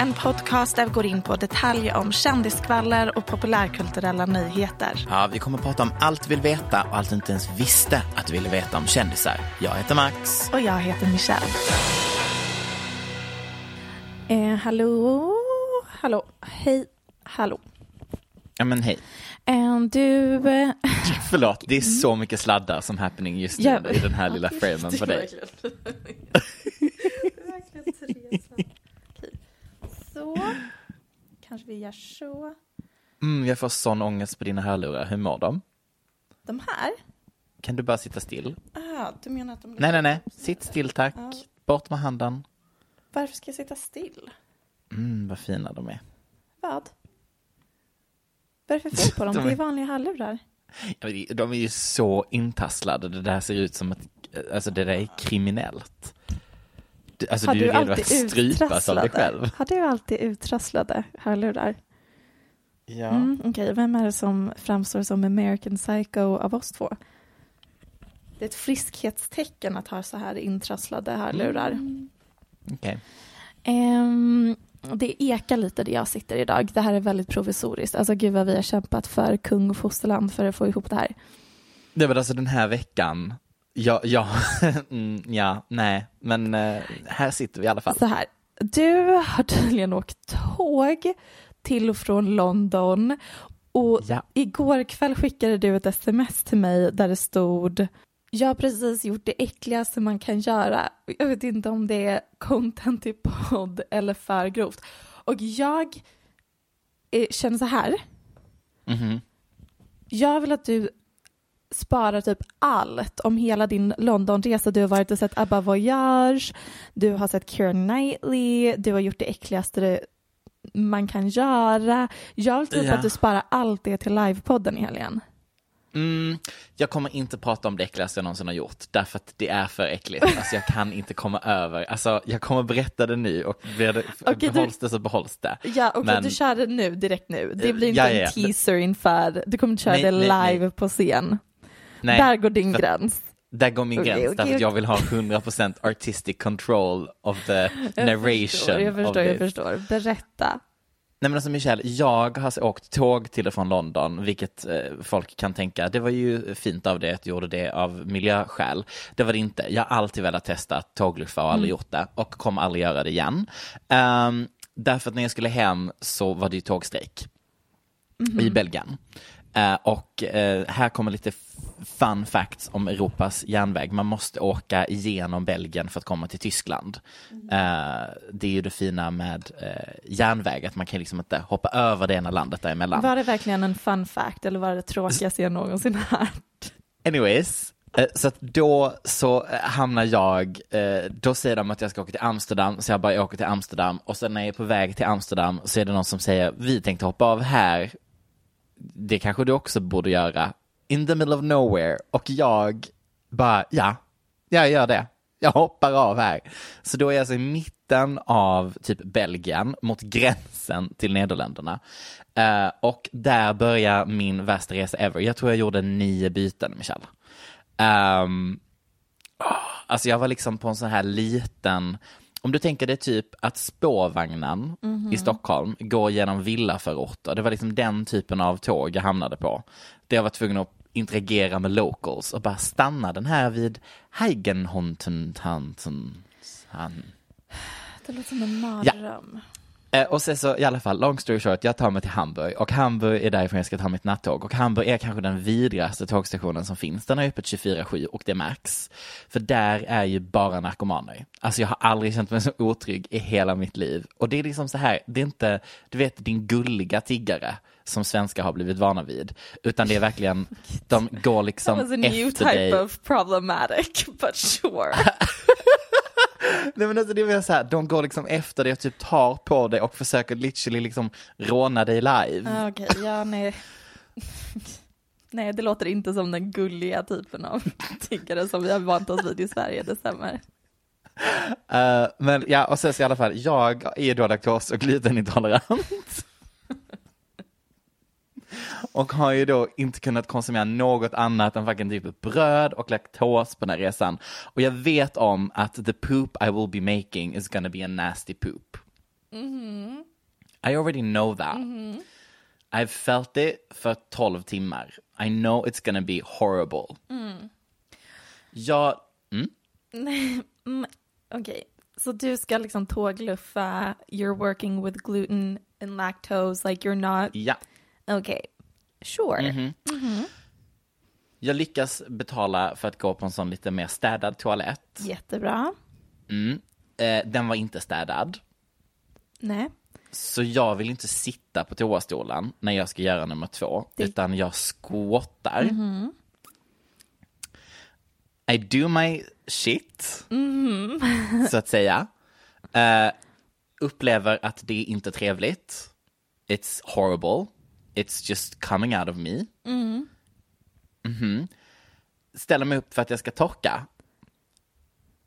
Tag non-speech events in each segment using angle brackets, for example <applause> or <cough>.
En podcast där vi går in på detaljer om kändiskvaller och populärkulturella nyheter. Ja, vi kommer att prata om allt du vill veta och allt du inte ens visste att du ville veta om kändisar. Jag heter Max. Och jag heter Michelle. Eh, hallå? Hallå? Hej? Hallå? Ja, men hej. Eh, du... Eh, <laughs> Förlåt, det är så mycket sladdar som happening just nu Ja. i den här lilla framen på dig. <laughs> <laughs> Kanske vi gör så. Mm, jag får sån ångest på dina hörlurar. Hur mår de? De här? Kan du bara sitta still? Ah, du menar att de... Nej, nej, nej. Sitt still tack. Bort med handen. Varför ska jag sitta still? Mm, vad fina de är. Vad? Vad är det för fel på dem? <laughs> De är- Det är vanliga hörlurar. De är ju så intasslade. Det där ser ut som att, alltså det där är kriminellt. Du- Alltså Har du är du redo att alltid strypas av dig uttrasslade? själv. Har du alltid uttrasslade hörlurar? Ja. Mm, Okej, vem är det som framstår som American Psycho av oss två? Det är ett friskhetstecken att ha så här intrasslade hörlurar. Mm. Okej. Ehm, det ekar lite där jag sitter idag. Det här är väldigt provisoriskt. Alltså gud vad vi har kämpat för kung och fosterland för att få ihop det här. Det var alltså den här veckan. Ja, ja, <laughs> mm, ja, nej, men eh, här sitter vi i alla fall. Så här, du har tydligen åkt tåg till och från London och Ja. igår kväll skickade du ett sms till mig där det stod jag har precis gjort det äckligaste man kan göra. Jag vet inte om det är content i podd eller för grovt. Och jag eh, känner så här. Mhm. Jag vill att du sparar typ allt om hela din Londonresa. Du har varit och sett Abba Voyage, du har sett Keira Knightley, du har gjort det äckligaste man kan göra. Jag vill typ Ja. att du sparar allt det till livepodden i helgen. Mm, jag kommer inte prata om det äckligaste jag någonsin har gjort, därför att det är för äckligt. Alltså jag kan inte komma över, alltså jag kommer berätta det nu och blir det, du- behålls det så behålls det. Ja, okej, Men- du kör det nu, direkt nu. Det blir inte Ja, ja, ja. en teaser inför, du kommer inte köra Nej, det nej, nej. live på scen. Nej, Där går din för- gräns. Där går min Okej, gräns, okej, därför att okej. jag vill ha 100% artistic control of the <laughs> Jag narration förstår, jag förstår, jag förstår. Berätta. Nej men alltså Michelle, jag har åkt tåg till och från London, vilket eh, folk kan tänka, det var ju fint av det att du gjorde det av miljöskäl. Det var det inte. Jag har alltid velat testa tågluffa och aldrig gjort det och kommer aldrig göra det igen. Ehm, därför att när jag skulle hem så var det ju tågstrejk i Belgien. Eh, och eh, här kommer lite fun facts om Europas järnväg. Man måste åka igenom Belgien för att komma till Tyskland. Eh, det är ju det fina med järnväg, att man kan liksom inte hoppa över det ena landet däremellan. Var det verkligen en fun fact eller var det det tråkigaste jag någonsin <laughs> hört? Anyways, så då så hamnar jag, då säger de att jag ska åka till Amsterdam, så jag bara jag åker till Amsterdam och sen när jag är på väg till Amsterdam så är det någon som säger vi tänkte hoppa av här, det kanske du också borde göra, in the middle of nowhere och jag bara ja, jag gör det. Jag hoppar av här. Så då är jag alltså i mitten av typ Belgien mot gränsen till Nederländerna. Uh, och där börjar min värsta resa ever. Jag tror jag gjorde nio byten, Michelle. Um, alltså jag var liksom på en sån här liten, om du tänker dig typ att spårvagnen i Stockholm går genom villaförorter. Det var liksom den typen av tåg jag hamnade på. Där jag var tvungen att interagera med locals och bara stanna den här vid Heigenhonten Det låter som en mardröm. Eh, och sen så i alla fall, long story short, jag tar mig till Hamburg och Hamburg är därifrån jag ska ta mitt nattåg och Hamburg är kanske den vidrigaste tågstationen som finns. Den har öppet 24-7 och det märks. För där är ju bara narkomaner. Alltså jag har aldrig känt mig så otrygg i hela mitt liv. Och det är liksom så här, det är inte, du vet din gulliga tiggare som svenskar har blivit vana vid. Utan det är verkligen, de går That liksom was a new efter type dig. of problematic, but sure. <laughs> Nej men alltså det är så här, de går liksom efter dig och typ tar på dig och försöker literally liksom råna dig live. Ah, Okej, ja nej. <laughs> Nej, det låter inte som den gulliga typen av <laughs> tiggare som vi har vant oss vid i Sverige, det stämmer. Eh, men ja, och sen så i alla fall, jag är då laktos och glutenintolerant. Och har ju då inte kunnat konsumera något annat än fucking typ bröd och laktos på den här resan. Och jag vet om att the poop I will be making is gonna be a nasty poop. I already know that. I've felt it för 12 timmar. I know it's gonna be horrible. Jag, mm, <laughs> Mm, Okej, så du ska liksom tågluffa, you're working with gluten and lactose, like you're not, ja. okej, sure. Jag lyckas betala för att gå på en sån lite mer städad toalett. Jättebra. Mm. Eh, den var inte städad. Nej, Så jag vill inte sitta på toastolen när jag ska göra nummer två, utan jag squattar. I do my shit, så att säga. Eh, upplever att det är inte trevligt. It's horrible. It's just coming out of me. Mhm. Ställer mig upp för att jag ska torka.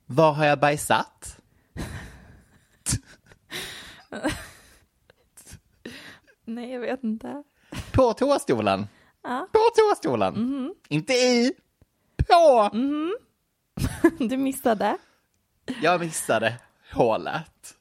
Var har jag bajsat? <laughs> nej jag vet inte. På toastolen. Ja. På toastolen. Inte i. På. <laughs> Du missade. Jag missade hålet.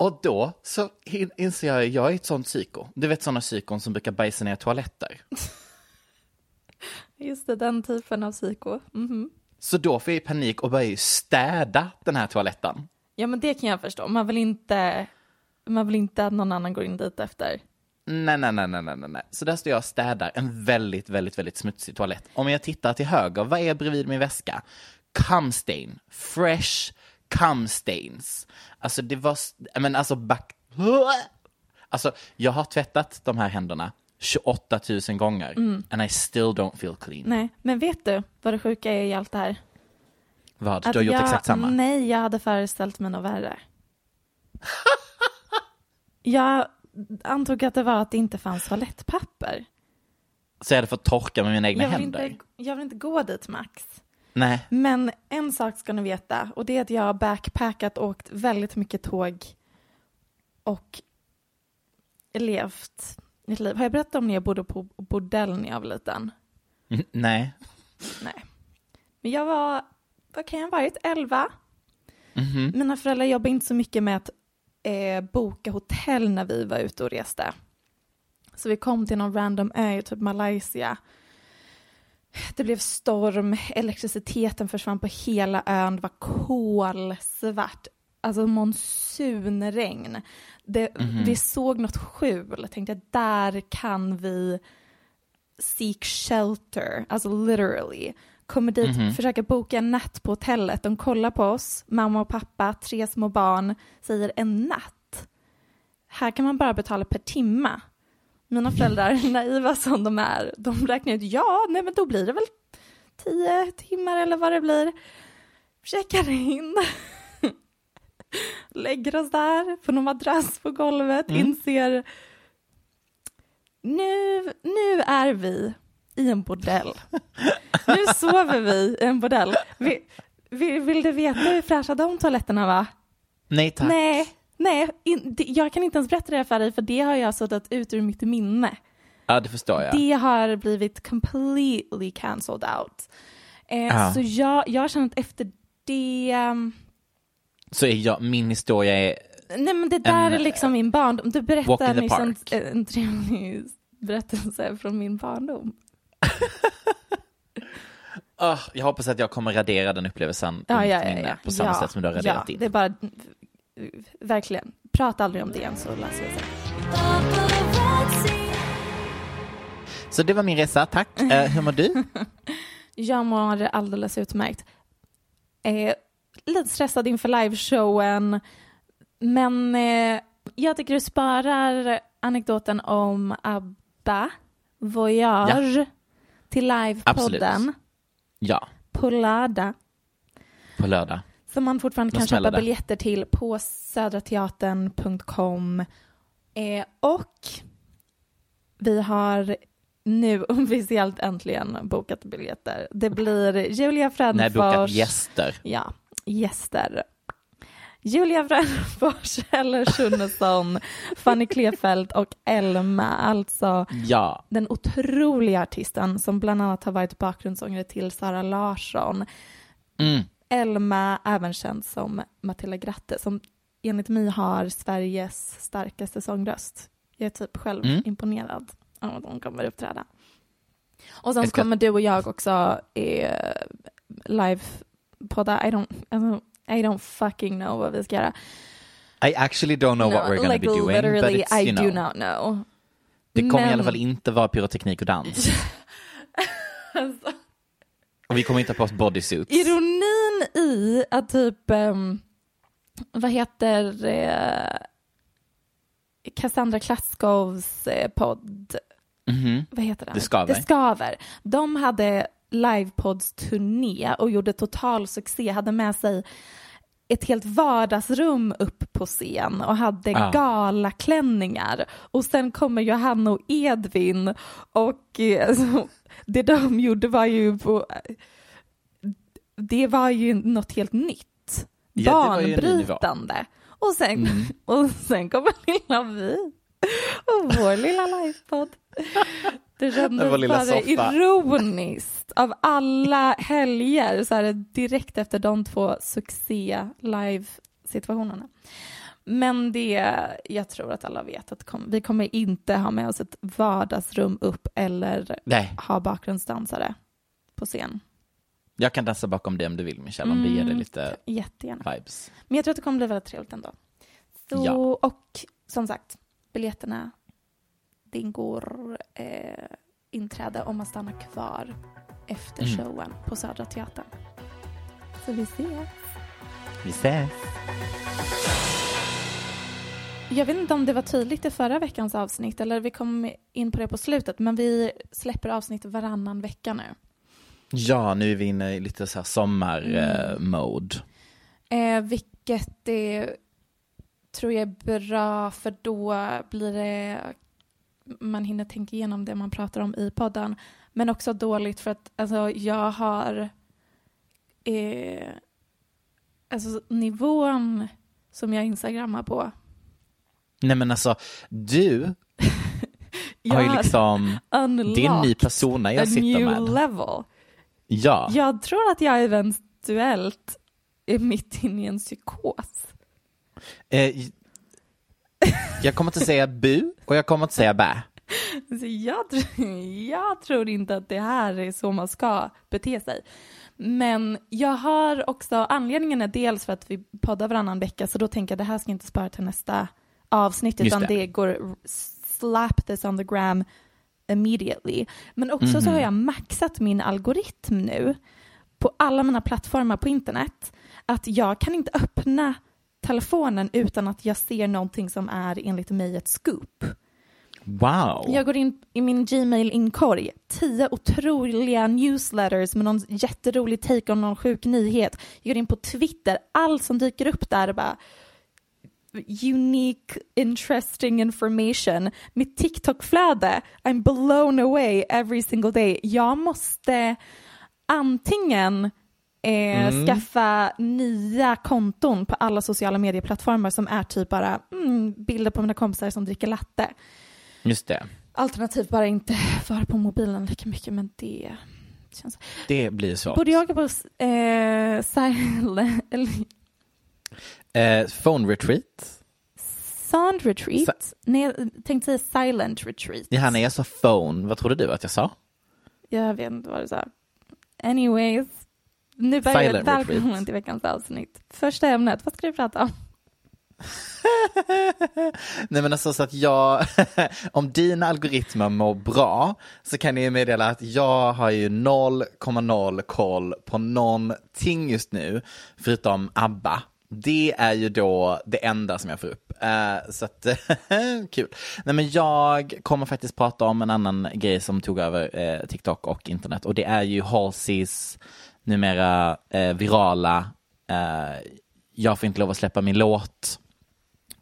Och då så in- inser jag jag är ett sånt psyko. Du vet sådana psykon som brukar bajsa ner toaletter. <laughs> Just det, den typen av psyko. Mhm. Så då får jag panik och börjar ju städa den här toaletten. Ja men det kan jag förstå, man vill inte, man vill inte att någon annan går in dit efter. Nej, nej, nej, nej, nej, nej. Så där står jag och städar en väldigt, väldigt, väldigt smutsig toalett. Om jag tittar till höger, vad är bredvid min väska? Cum stain. Fresh cum stains. Alltså det var, men alltså back... Alltså jag har tvättat de här händerna 28 000 gånger and I still don't feel clean. Nej, men vet du vad det sjuka är i allt det här? Vad? Att Du har gjort jag, exakt samma? Nej, jag hade föreställt mig något värre. <laughs> jag antog att det var att det inte fanns toalettpapper. Så jag hade fått torka med mina egna Jag händer? inte, jag vill inte gå dit Max. Nej. Men en sak ska ni veta och det är att jag har backpackat och åkt väldigt mycket tåg och levt mitt liv. Har jag berättat om när jag bodde på bordell när jag var liten? Mm, Nej. Nej. Men jag var, vad kan jag ha varit, 11? Mhm. Mina föräldrar jobbade inte så mycket med att eh, boka hotell när vi var ute och reste. Så vi kom till någon random ö i typ Malaysia. Det blev storm, elektriciteten försvann på hela ön, det var kolsvart. Alltså monsunregn. Det, Vi såg något skjul, tänkte jag, där kan vi seek shelter, alltså literally. Kommer dit, försöker boka en natt på hotellet. De kollar på oss, mamma och pappa, tre små barn, säger en natt. Här kan man bara betala per timma. Mina föräldrar, naiva som de är, de räknar ut, ja, nej men då blir det väl tio timmar eller vad det blir. Checkar in. <laughs> Lägger oss där på någon madrass på golvet, inser nu, nu är vi i en bordell. Nu sover vi i en bordell. Vi, Vill, vill du veta hur fräscha de toaletterna var? Nej tack. Nej, nej, in, det, jag kan inte ens berätta det för dig för det har jag suttit ut ur mitt minne. Ja, det förstår jag. Det har blivit completely cancelled out. Eh, Ja. Så jag, jag känner att efter det, um, Så är jag, min historia är, nej men det där En, är liksom min barndom. Du berättar nyss en, park. en trevlig berättelse från min barndom. <laughs> Ah, jag hoppas att jag kommer radera den upplevelsen Ja, ja, ja, ja. på samma ja, sätt som du har ja, raderat din. Det är bara, verkligen, prata aldrig om det igen så löser det sig. Så det var min resa, tack. <laughs> Eh, hur mår du? Jag mår alldeles utmärkt. Eh, lite stressad inför liveshowen, men eh, jag tycker du sparar anekdoten om ABBA, Voyage, till livepodden Ja, på lördag. på lördag. Som man fortfarande kan köpa biljetter till på södrateatern.com. Eh, och vi har nu <laughs> officiellt äntligen bokat biljetter. Det blir Julia Nej, bokat Frändfors. gäster. Ja, gäster. Julia Frändfors, <laughs> Eller Schunnesson, Fanny Klefelt och Elma, alltså Ja, den otroliga artisten som bland annat har varit bakgrundssångare till Sara Larsson. mm. Elma, även känd som Matilda Gratte, som enligt mig har Sveriges starkaste sångröst. Jag är typ själv Mm. imponerad av att hon kommer uppträda. Och sen ska- kommer du och jag också eh, live-podda. I don't, I, don't, I don't fucking know vad vi ska göra. I actually don't know what we're gonna like be doing, but literally it's, I you know, do not know. det kommer i Men- alla fall inte vara pyroteknik och dans. <laughs> Alltså, Och vi kommer inte ha på oss bodysuits. Ironin i att typ, ehm, vad heter eh, Cassandra Klaskovs eh, podd, Mhm. vad heter den? Det skaver. Det skaver. De hade livepods-turné och gjorde total succé, hade med sig ett helt vardagsrum upp på scen och hade Ah. galaklänningar. Och sen kommer Johanna och Edvin och alltså, <laughs> det de gjorde var ju på, det var ju något helt nytt. Ja, det. Banbrytande. Och sen, Mm. <laughs> och sen kommer lilla vi och vår lilla livepodd. Det kändes bara soffa. ironiskt av alla helger så här, direkt efter de två succé live-situationerna. Men det, jag tror att alla vet att kom, vi kommer inte ha med oss ett vardagsrum upp eller Nej, ha bakgrundsdansare på scen. Jag kan dansa bakom dig om du vill Michelle, om det ger dig Mm. lite Jättegärna. vibes. Men jag tror att det kommer bli väldigt trevligt ändå. Så, Ja. Och som sagt, biljetterna, det ingår eh, inträde om man stannar kvar efter Mm. showen på Södra Teatern. Så vi ses. Vi ses. Jag vet inte om det var tydligt i förra veckans avsnitt eller vi kom in på det på slutet, men vi släpper avsnitt varannan vecka nu. Ja, nu är vi inne i lite så här sommar-mode. Eh, vilket är, tror jag är bra för då blir det man hinner tänka igenom det man pratar om i podden. Men också dåligt för att alltså, jag har eh, alltså nivån som jag instagrammar på. Nej men alltså, du Jag <laughs> har ju liksom, det är en ny persona jag sitter med. level. Ja, Jag tror att jag eventuellt är mitt inne i en psykos. eh, jag kommer inte säga bu och jag kommer inte säga bä. Jag, tror, <laughs> jag tror inte att det här är så man ska bete sig. Men jag har också, anledningen är dels för att vi poddar varannan vecka, så då tänker jag att det här ska inte spara till nästa avsnitt, Just utan det. det. går slap this on the gram immediately. Men också så har jag maxat min algoritm nu på alla mina plattformar på internet, att jag kan inte öppna telefonen utan att jag ser någonting som är enligt mig ett scoop. Wow. Jag går in i min Gmail-inkorg, tio otroliga newsletters med någon jätterolig take om någon sjuk nyhet. Jag går in på Twitter, allt som dyker upp där är bara unique, interesting information. Mitt TikTok-flöde, I'm blown away every single day. Jag måste antingen Eh, Mm. Skaffa nya konton på alla sociala medieplattformar som är typ bara mm, bilder på mina kompisar som dricker latte. Just det. Alternativt bara inte vara på mobilen lika mycket, men det känns... Det blir svårt. Borde jag på eh, silent, <laughs> Eh, phone retreat. sound retreat? Nej, jag tänkte säga silent retreat. När jag sa phone, vad trodde du att jag sa? Jag vet inte vad du sa. Anyways. Nu börjar Silent välkommen retreat. till veckans avsnitt. Första ämnet, vad ska du prata om? <laughs> Nej men alltså så att jag, <laughs> om dina algoritmer mår bra så kan jag ju meddela att jag har ju 0,0 koll på någonting just nu förutom ABBA. Det är ju då det enda som jag får upp. Eh, så att, <laughs> kul. Nej men jag kommer faktiskt prata om en annan grej som tog över eh, TikTok och internet och det är ju Halseys numera eh, virala Jag får inte lov att släppa min låt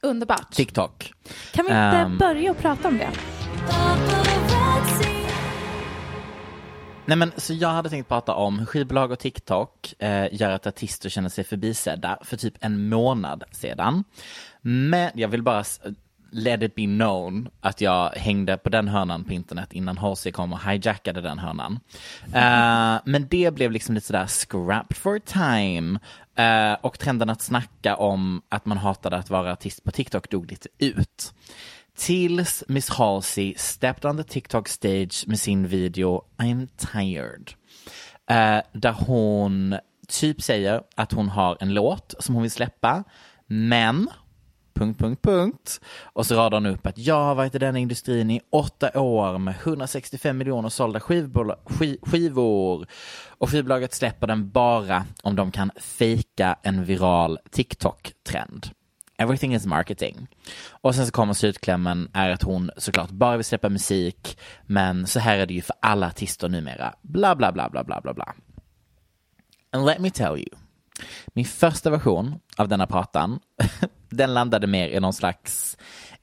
Underbart. TikTok. Kan vi inte Ehm. börja och prata om det? Nej men så jag hade tänkt prata om hur skivbolag och TikTok eh, gör att artister känner sig förbisedda för typ en månad sedan. Men jag vill bara eh, let it be known att jag hängde på den hörnan på internet innan Halsey kom och hijackade den hörnan. Uh, men det blev liksom lite sådär scrapped for time. Uh, och trenden att snacka om att man hatade att vara artist på TikTok dog lite ut. Tills Miss Halsey stepped on the TikTok stage med sin video I'm tired. Eh, där hon typ säger att hon har en låt som hon vill släppa, men punkt, punkt, punkt. Och så radar hon upp att jag har varit i den industrin i åtta år med 165 miljoner sålda skivbola- skivor. Och skivbolaget släpper den bara om de kan fejka en viral TikTok-trend. Everything is marketing. Och sen så kommer slutklämmen är att hon såklart bara vill släppa musik, men så här är det ju för alla artister numera. Bla, bla, bla, bla, bla, bla, bla. And let me tell you. Min första version av denna pratan, <laughs> den landade mer i någon slags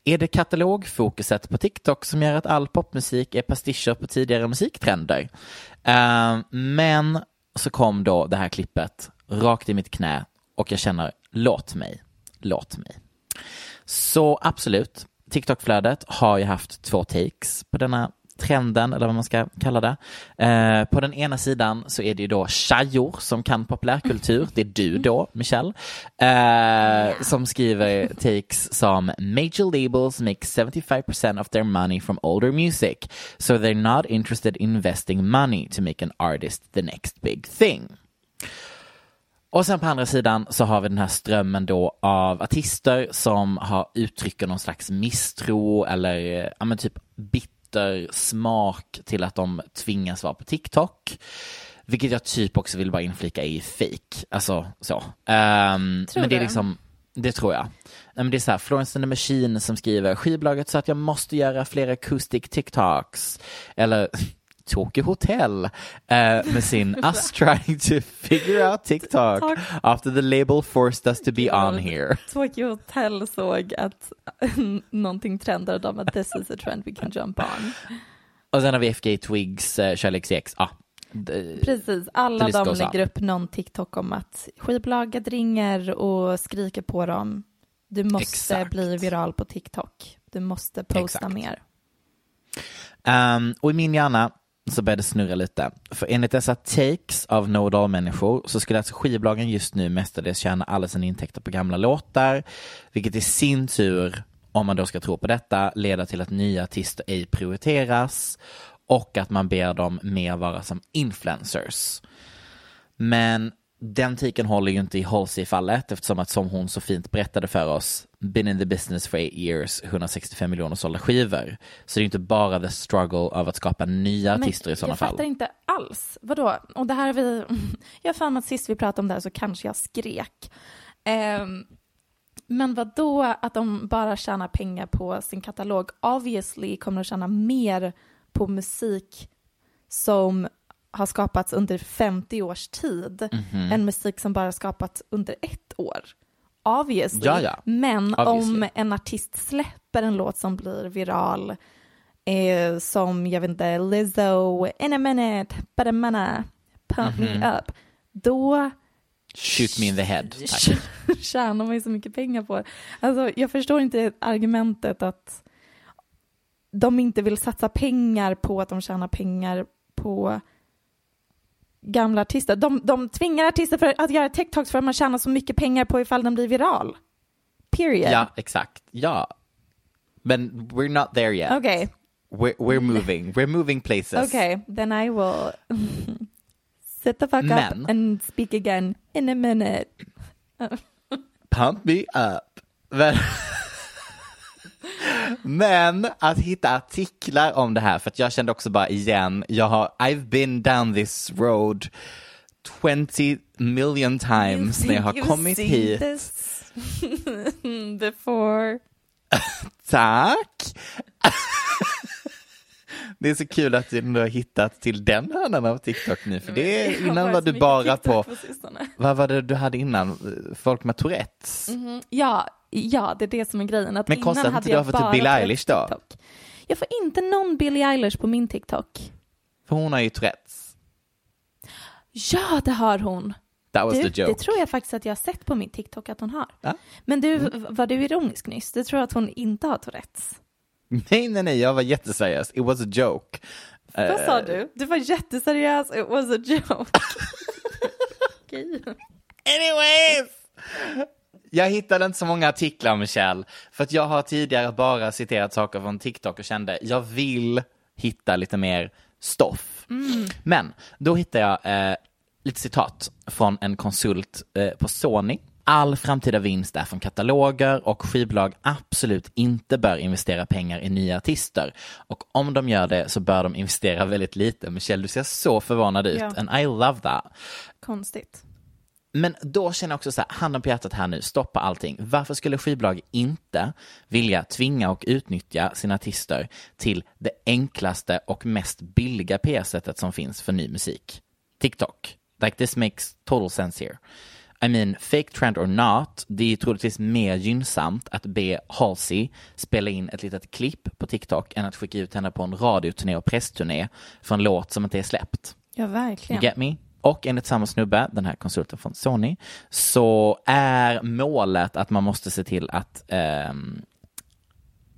är det katalogfokuset på TikTok som gör att all popmusik är pastischer på tidigare musiktrender? Uh, men så kom då det här klippet rakt i mitt knä och jag känner låt mig, låt mig. Så absolut, TikTok-flödet har ju haft två takes på denna trenden, eller vad man ska kalla det. Eh, på den ena sidan så är det ju då tjejor som kan populärkultur, det är du då, Michelle, eh, som skriver takes som Major labels make 75% of their money from older music, so they're not interested in investing money to make an artist the next big thing. Och sen på andra sidan så har vi den här strömmen då av artister som har uttrycker någon slags misstro eller eh, ja, men typ bitter smak till att de tvingas vara på TikTok. Vilket jag typ också vill bara inflika är fake. Alltså så. Tror men det är du? liksom, det tror jag. Men det är så här, Florence and the Machine som skriver skivbolaget så att jag måste göra fler acoustic TikToks. Eller <laughs> Tokyo Hotel eh, med sin <laughs> Us trying to figure out TikTok after the label forced us to be on here. Tokyo Hotel såg att någonting trendade de bara this is a trend we can jump on. Och sen har vi FK Twigs uh, Kärleks-X. Ah, d- Precis, alla de lägger upp någon TikTok om att skivbolaget ringer och skriker på dem. Du måste Exakt. bli viral på TikTok. Du måste posta Exakt. mer. Um, och i min hjärna så började det snurra lite. För enligt dessa takes av know människor så skulle alltså skivbolagen just nu mestadels tjäna alla sina intäkter på gamla låtar, vilket i sin tur, om man då ska tro på detta, leder till att nya artister ej prioriteras och att man ber dem mer vara som influencers. Men den tiken håller ju inte i Halsey-fallet eftersom att som hon så fint berättade för oss, been in the business for eight years, 165 miljoner sålda skivor. Så det är inte bara the struggle av att skapa nya artister i sådana jag fall. fattar inte alls. Vadå? Och det här har vi... <laughs> Jag har för mig att sist vi pratade om det här så kanske jag skrek. Ehm, men vad då att de bara tjänar pengar på sin katalog? Obviously kommer de tjäna mer på musik som har skapats under 50 års tid Mhm. än musik som bara skapats under ett år. Obviously. Ja, ja. Men Obviously. om en artist släpper en låt som blir viral eh, som, jag vet inte, Lizzo, in a minute, but a minute, pump Mhm. me up. då Shoot me in the head. <laughs> Tack. tjänar man ju så mycket pengar på. Alltså, jag förstår inte argumentet att de inte vill satsa pengar på att de tjänar pengar på gamla artister. De, de tvingar artister för att göra TikToks för att man tjänar så mycket pengar på ifall den blir viral. Period. Ja, exakt. Ja. Men we're not there yet. Okej, We're, we're moving. We're moving places. okej, then I will <laughs> sit the fuck Men- up and speak again in a minute. Pump me up. <laughs> Men, att hitta artiklar om det här, för att jag kände också bara igen, jag har, I've been down this road 20 million times när jag har kommit hit. <laughs> before. <laughs> Tack! Det är så kul att du har hittat till den hörnan av TikTok nu, för det har innan var du bara på, sistone. vad var det du hade innan? Folk med Tourettes? Ja, ja, det är det som är grejen. Att Men konstigt att du har fått bara Billie Eilish då? TikTok. Jag får inte någon Billie Eilish på min TikTok. För hon har ju Tourettes. Ja, det har hon. That was Du, the joke. det tror jag faktiskt att jag har sett på min TikTok att hon har. Ja. Men du, Mm. var du ironisk nyss? Du tror att hon inte har Tourettes? <laughs> Nej, nej, nej, jag var jätteseriös. It was a joke. Vad sa Eh, du? Du var jätteseriös, it was a joke. <laughs> Okej. Anyways! Jag hittade inte så många artiklar, Michelle, för att jag har tidigare bara citerat saker från TikTok och kände jag vill hitta lite mer stoff. Men då hittade jag eh, lite citat från en konsult eh, på Sony. All framtida vinst är från kataloger och skivbolag absolut inte bör investera pengar i nya artister. Och om de gör det så bör de investera väldigt lite. Michelle, du ser så förvånad ut. Ja. And I love that. Konstigt. Men då känner jag också så här, handen på hjärtat här nu, stoppa allting. Varför skulle skivbolag inte vilja tvinga och utnyttja sina artister till det enklaste och mest billiga PR-sättet som finns för ny musik? TikTok. Like this makes total sense here. I mean, fake trend or not, det är troligtvis mer gynnsamt att be Halsey spela in ett litet klipp på TikTok än att skicka ut henne på en radioturné och pressturné för en låt som inte är släppt. Ja, verkligen. You get me? Och enligt samma snubbe, den här konsulten från Sony, så är målet att man måste se till att ehm,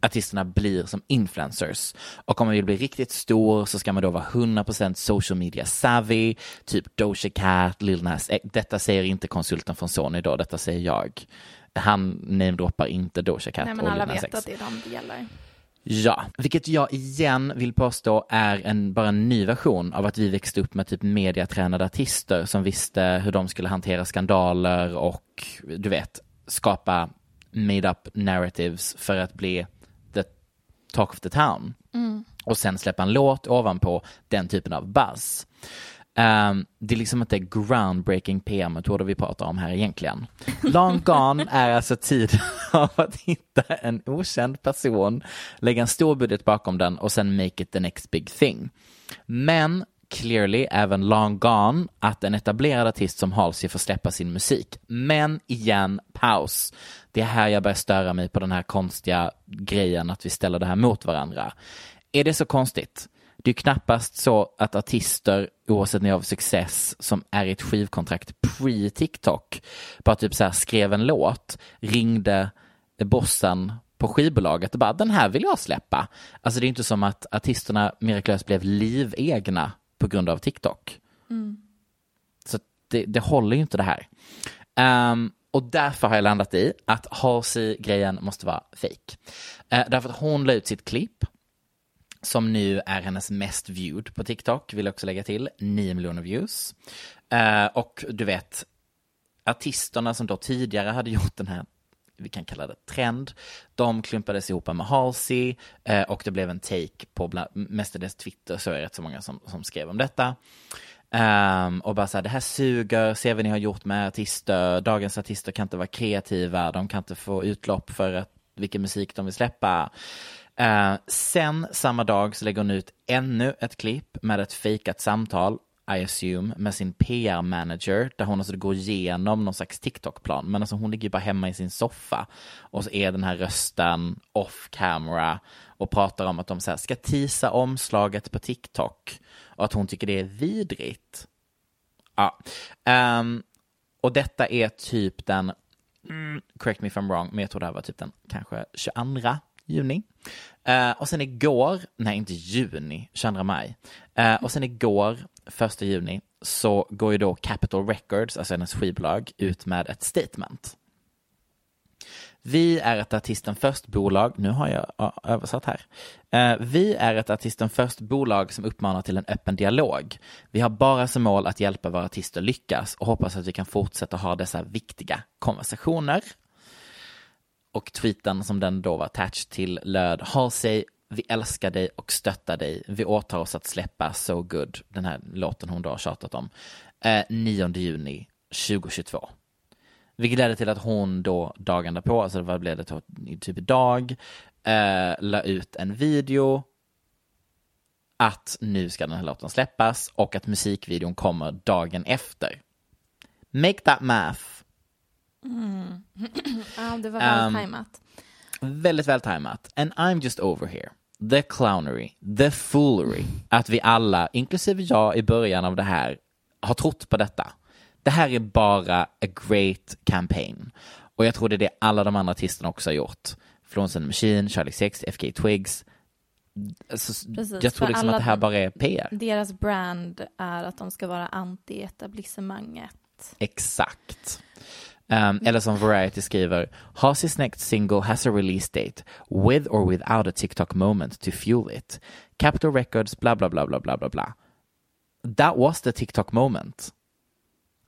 artisterna blir som influencers. Och om man vill bli riktigt stor så ska man då vara 100% social media savvy, typ Doja Cat, Lil Nas. Detta säger inte konsulten från Sony då, detta säger jag. Han namedroppar inte Doja Cat Nej, men och alla Lil Nas vet att det är dem det gäller. Ja, vilket jag igen vill påstå är en, bara en ny version av att vi växte upp med typ mediatränade artister som visste hur de skulle hantera skandaler och du vet, skapa made up narratives för att bli talk of the town. Och sen släppa en låt ovanpå den typen av buzz. Ehm, det är liksom inte groundbreaking PR-metoder vi pratar om här egentligen. Long gone är alltså tiden <laughs> av att hitta en okänd person, lägga en stor budget bakom den och sen make it the next big thing. Men clearly även long gone att en etablerad artist som Halsey får släppa sin musik. Men igen, paus. Det är här jag börjar störa mig på den här konstiga grejen att vi ställer det här mot varandra. Är det så konstigt? Det är knappast så att artister, oavsett när jag har success, som är i ett skivkontrakt pre-TikTok, bara typ så här skrev en låt, ringde bossen på skivbolaget och bara den här vill jag släppa. Alltså det är inte som att artisterna mirakulöst blev livegna på grund av TikTok. Så det, det håller ju inte det här. Ehm, och därför har jag landat i att Halsey-grejen måste vara fake. Uh, därför att hon la ut sitt klipp som nu är hennes mest viewed på TikTok, vill jag också lägga till, 9 miljoner views. Eh, och du vet, artisterna som då tidigare hade gjort den här, vi kan kalla det trend, de klumpades ihop med Halsey eh, och det blev en take på bland, mestadels Twitter, så är det rätt så många som, som skrev om detta. Um, och bara så här, det här suger, se vad ni har gjort med artister, dagens artister kan inte vara kreativa, de kan inte få utlopp för att, vilken musik de vill släppa. Uh, sen samma dag så lägger hon ut ännu ett klipp med ett fejkat samtal, i assume, med sin PR-manager där hon alltså går igenom någon slags TikTok-plan. Men alltså hon ligger ju bara hemma i sin soffa och så är den här rösten off camera och pratar om att de så här, ska tisa omslaget på TikTok och att hon tycker det är vidrigt. Ja. Um, och detta är typ den, mm, correct me if I'm wrong, men jag tror det här var typ den kanske 22 juni. Uh, och sen igår, nej inte juni, 22 maj. Uh, och sen igår, första juni, så går ju då Capitol Records, alltså hennes skivbolag, ut med ett statement. Vi är ett artisten först-bolag, nu har jag översatt här. Eh, vi är ett artisten först-bolag som uppmanar till en öppen dialog. Vi har bara som mål att hjälpa våra artister lyckas och hoppas att vi kan fortsätta ha dessa viktiga konversationer. Och tweeten som den då var attached till löd Halsey, vi älskar dig och stöttar dig. Vi åtar oss att släppa So Good, den här låten hon då har tjatat om, eh, 9 juni 2022. Vilket ledde till att hon då dagen därpå, alltså vad blev det typ idag, eh, la ut en video att nu ska den här låten släppas och att musikvideon kommer dagen efter. Make that math. <clears throat> Ja, det var väl Um, tajmat. Väldigt väl tajmat. And I'm just over here. The clownery, the foolery. Att vi alla, inklusive jag i början av det här, har trott på detta. Det här är bara a great campaign. Och jag tror det är det alla de andra artisterna också har gjort. Florence and the Machine, Charlie Sex, FK Twigs. Alltså, Precis, jag tror liksom att det här bara är PR. Deras brand är att de ska vara anti-etablissemanget. Exakt. Um, eller som Variety skriver, Hasi's next single has a release date, with or without a TikTok moment to fuel it. Capitol Records, bla bla bla bla bla bla bla. That was the TikTok moment.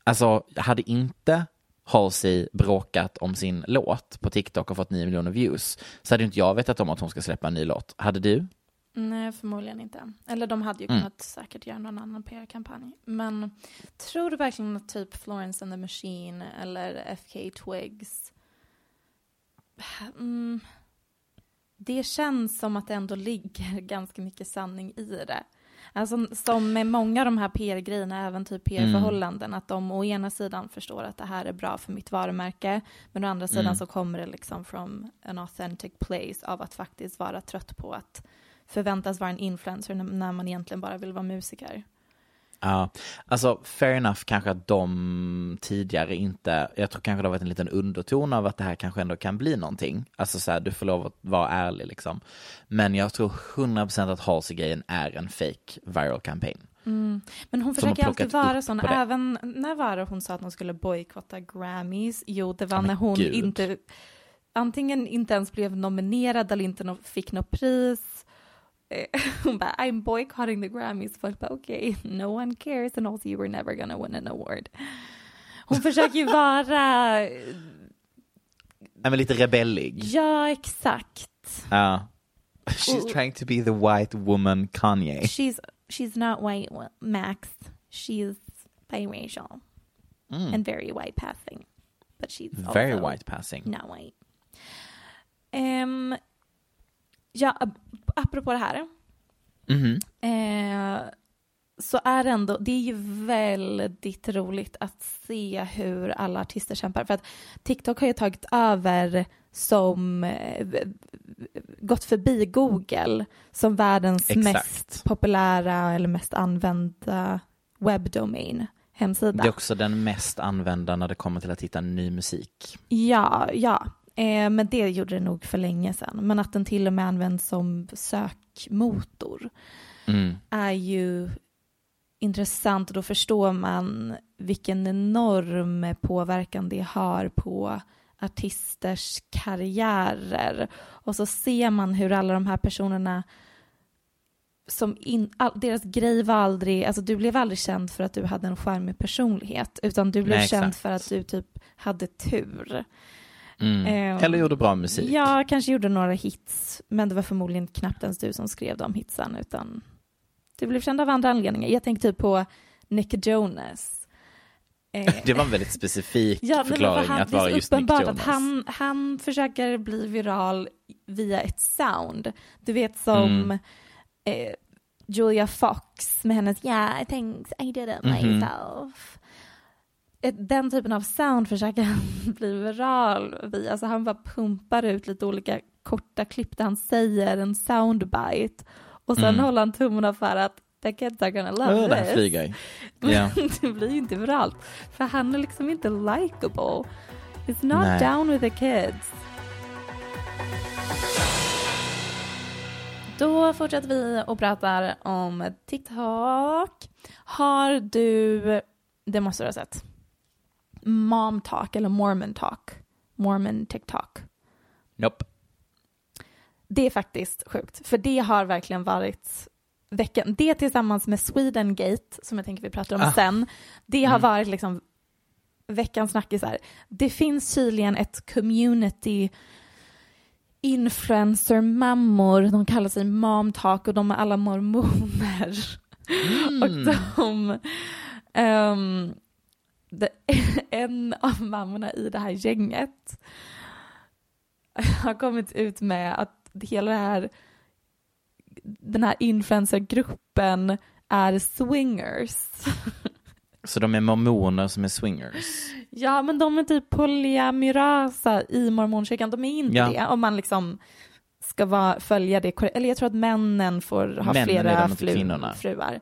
Alltså, hade inte Halsey bråkat om sin låt på TikTok och fått 9 miljoner views så hade inte jag vetat om att hon ska släppa en ny låt. Hade du? Nej, förmodligen inte. Eller de hade ju Mm. kunnat säkert göra någon annan PR-kampanj. Men tror du verkligen att typ Florence and the Machine eller FK Twigs mm, det känns som att det ändå ligger <laughs> ganska mycket sanning i det. Alltså som med många av de här PR-grejerna, även typ PR-förhållanden, att de å ena sidan förstår att det här är bra för mitt varumärke, men å andra sidan så kommer det liksom from an authentic place av att faktiskt vara trött på att förväntas vara en influencer när- man egentligen bara vill vara musiker. Ja, alltså fair enough kanske att de tidigare inte, jag tror kanske det har varit en liten underton av att det här kanske ändå kan bli någonting. Alltså så här, du får lov att vara ärlig liksom. Men jag tror 100% att Halsey-grejen är en fake viral campaign. Men hon försöker alltid vara sån, även när var det hon sa att hon skulle bojkotta Grammys? Jo, det var men när hon gud. inte, antingen inte ens blev nominerad eller inte fick något pris. <laughs> Eh, bara, I'm boycotting the Grammys. Folk bara, okej, okay, no one cares and also you were never gonna win an award. Hon <laughs> försöker ju vara, Nej men lite rebellig. ja exakt. Ja. She's Och- trying to be the white woman Kanye. She's, she's not white, Max. She's biracial and very white passing. But she's Mm. Very white passing. not white. Um, ja, ap- apropå det här. Mhm. Eh, så är det ändå, det är ju väldigt roligt att se hur alla artister kämpar. För att TikTok har ju tagit över som, eh, gått förbi Google som världens Exakt. mest populära eller mest använda webbdomain, hemsida. Det är också den mest använda när det kommer till att hitta ny musik. Ja, ja. Eh, men det gjorde det nog för länge sedan. Men att den till och med används som sökmotor Mm. är ju intressant och då förstår man vilken enorm påverkan det har på artisters karriärer. Och så ser man hur alla de här personerna som in, all, deras grej var aldrig, alltså du blev aldrig känd för att du hade en charmig personlighet utan du blev Nej, känd för att du typ hade tur. Mm. Eh, Eller gjorde bra musik. Ja, kanske gjorde några hits, men det var förmodligen knappt ens du som skrev de hitsen, utan du blev känd av andra anledningar. Jag tänker typ på Nick Jonas. Eh, Det var en väldigt specifik <laughs> ja, förklaring han, att vara just Nick uppenbart Jonas. att han, han försöker bli viral via ett sound. Du vet som Mm. eh, Julia Fox med hennes Yeah, thanks, I did it Mhm. myself. Ett- Den typen av sound försöker han <laughs> bli viral via. Alltså han bara pumpar ut lite olika korta klipp där han säger en soundbite. Och sen Mm. håller han tummarna för att the kids are gonna love Oh, this. <laughs> Ja. det blir ju inte viralt. För han är liksom inte likable. He's not Nej. down with the kids. Då fortsätter vi och pratar om TikTok. Har du, det måste du ha sett, Mom Talk eller Mormon Talk? Mormon TikTok. Nope. Det är faktiskt sjukt, för det har verkligen varit veckan. Det tillsammans med Sweden Gate, som jag tänker vi pratar om Ah. sen, det har varit liksom veckans snackisar. Det finns tydligen ett community influencer-mammor, de kallar sig mom talk och de är alla mormoner. <laughs> Och de, det, <laughs> en av mammorna i det här gänget har kommit ut med att hela det här, den här influencergruppen är swingers. <laughs> Så de är mormoner som är swingers. Ja, men de är typ polyamorösa i mormonkyrkan. De är inte Ja. det om man liksom ska vara, följa det. Eller jag tror att männen får ha Männen flera kvinnorna. fruar.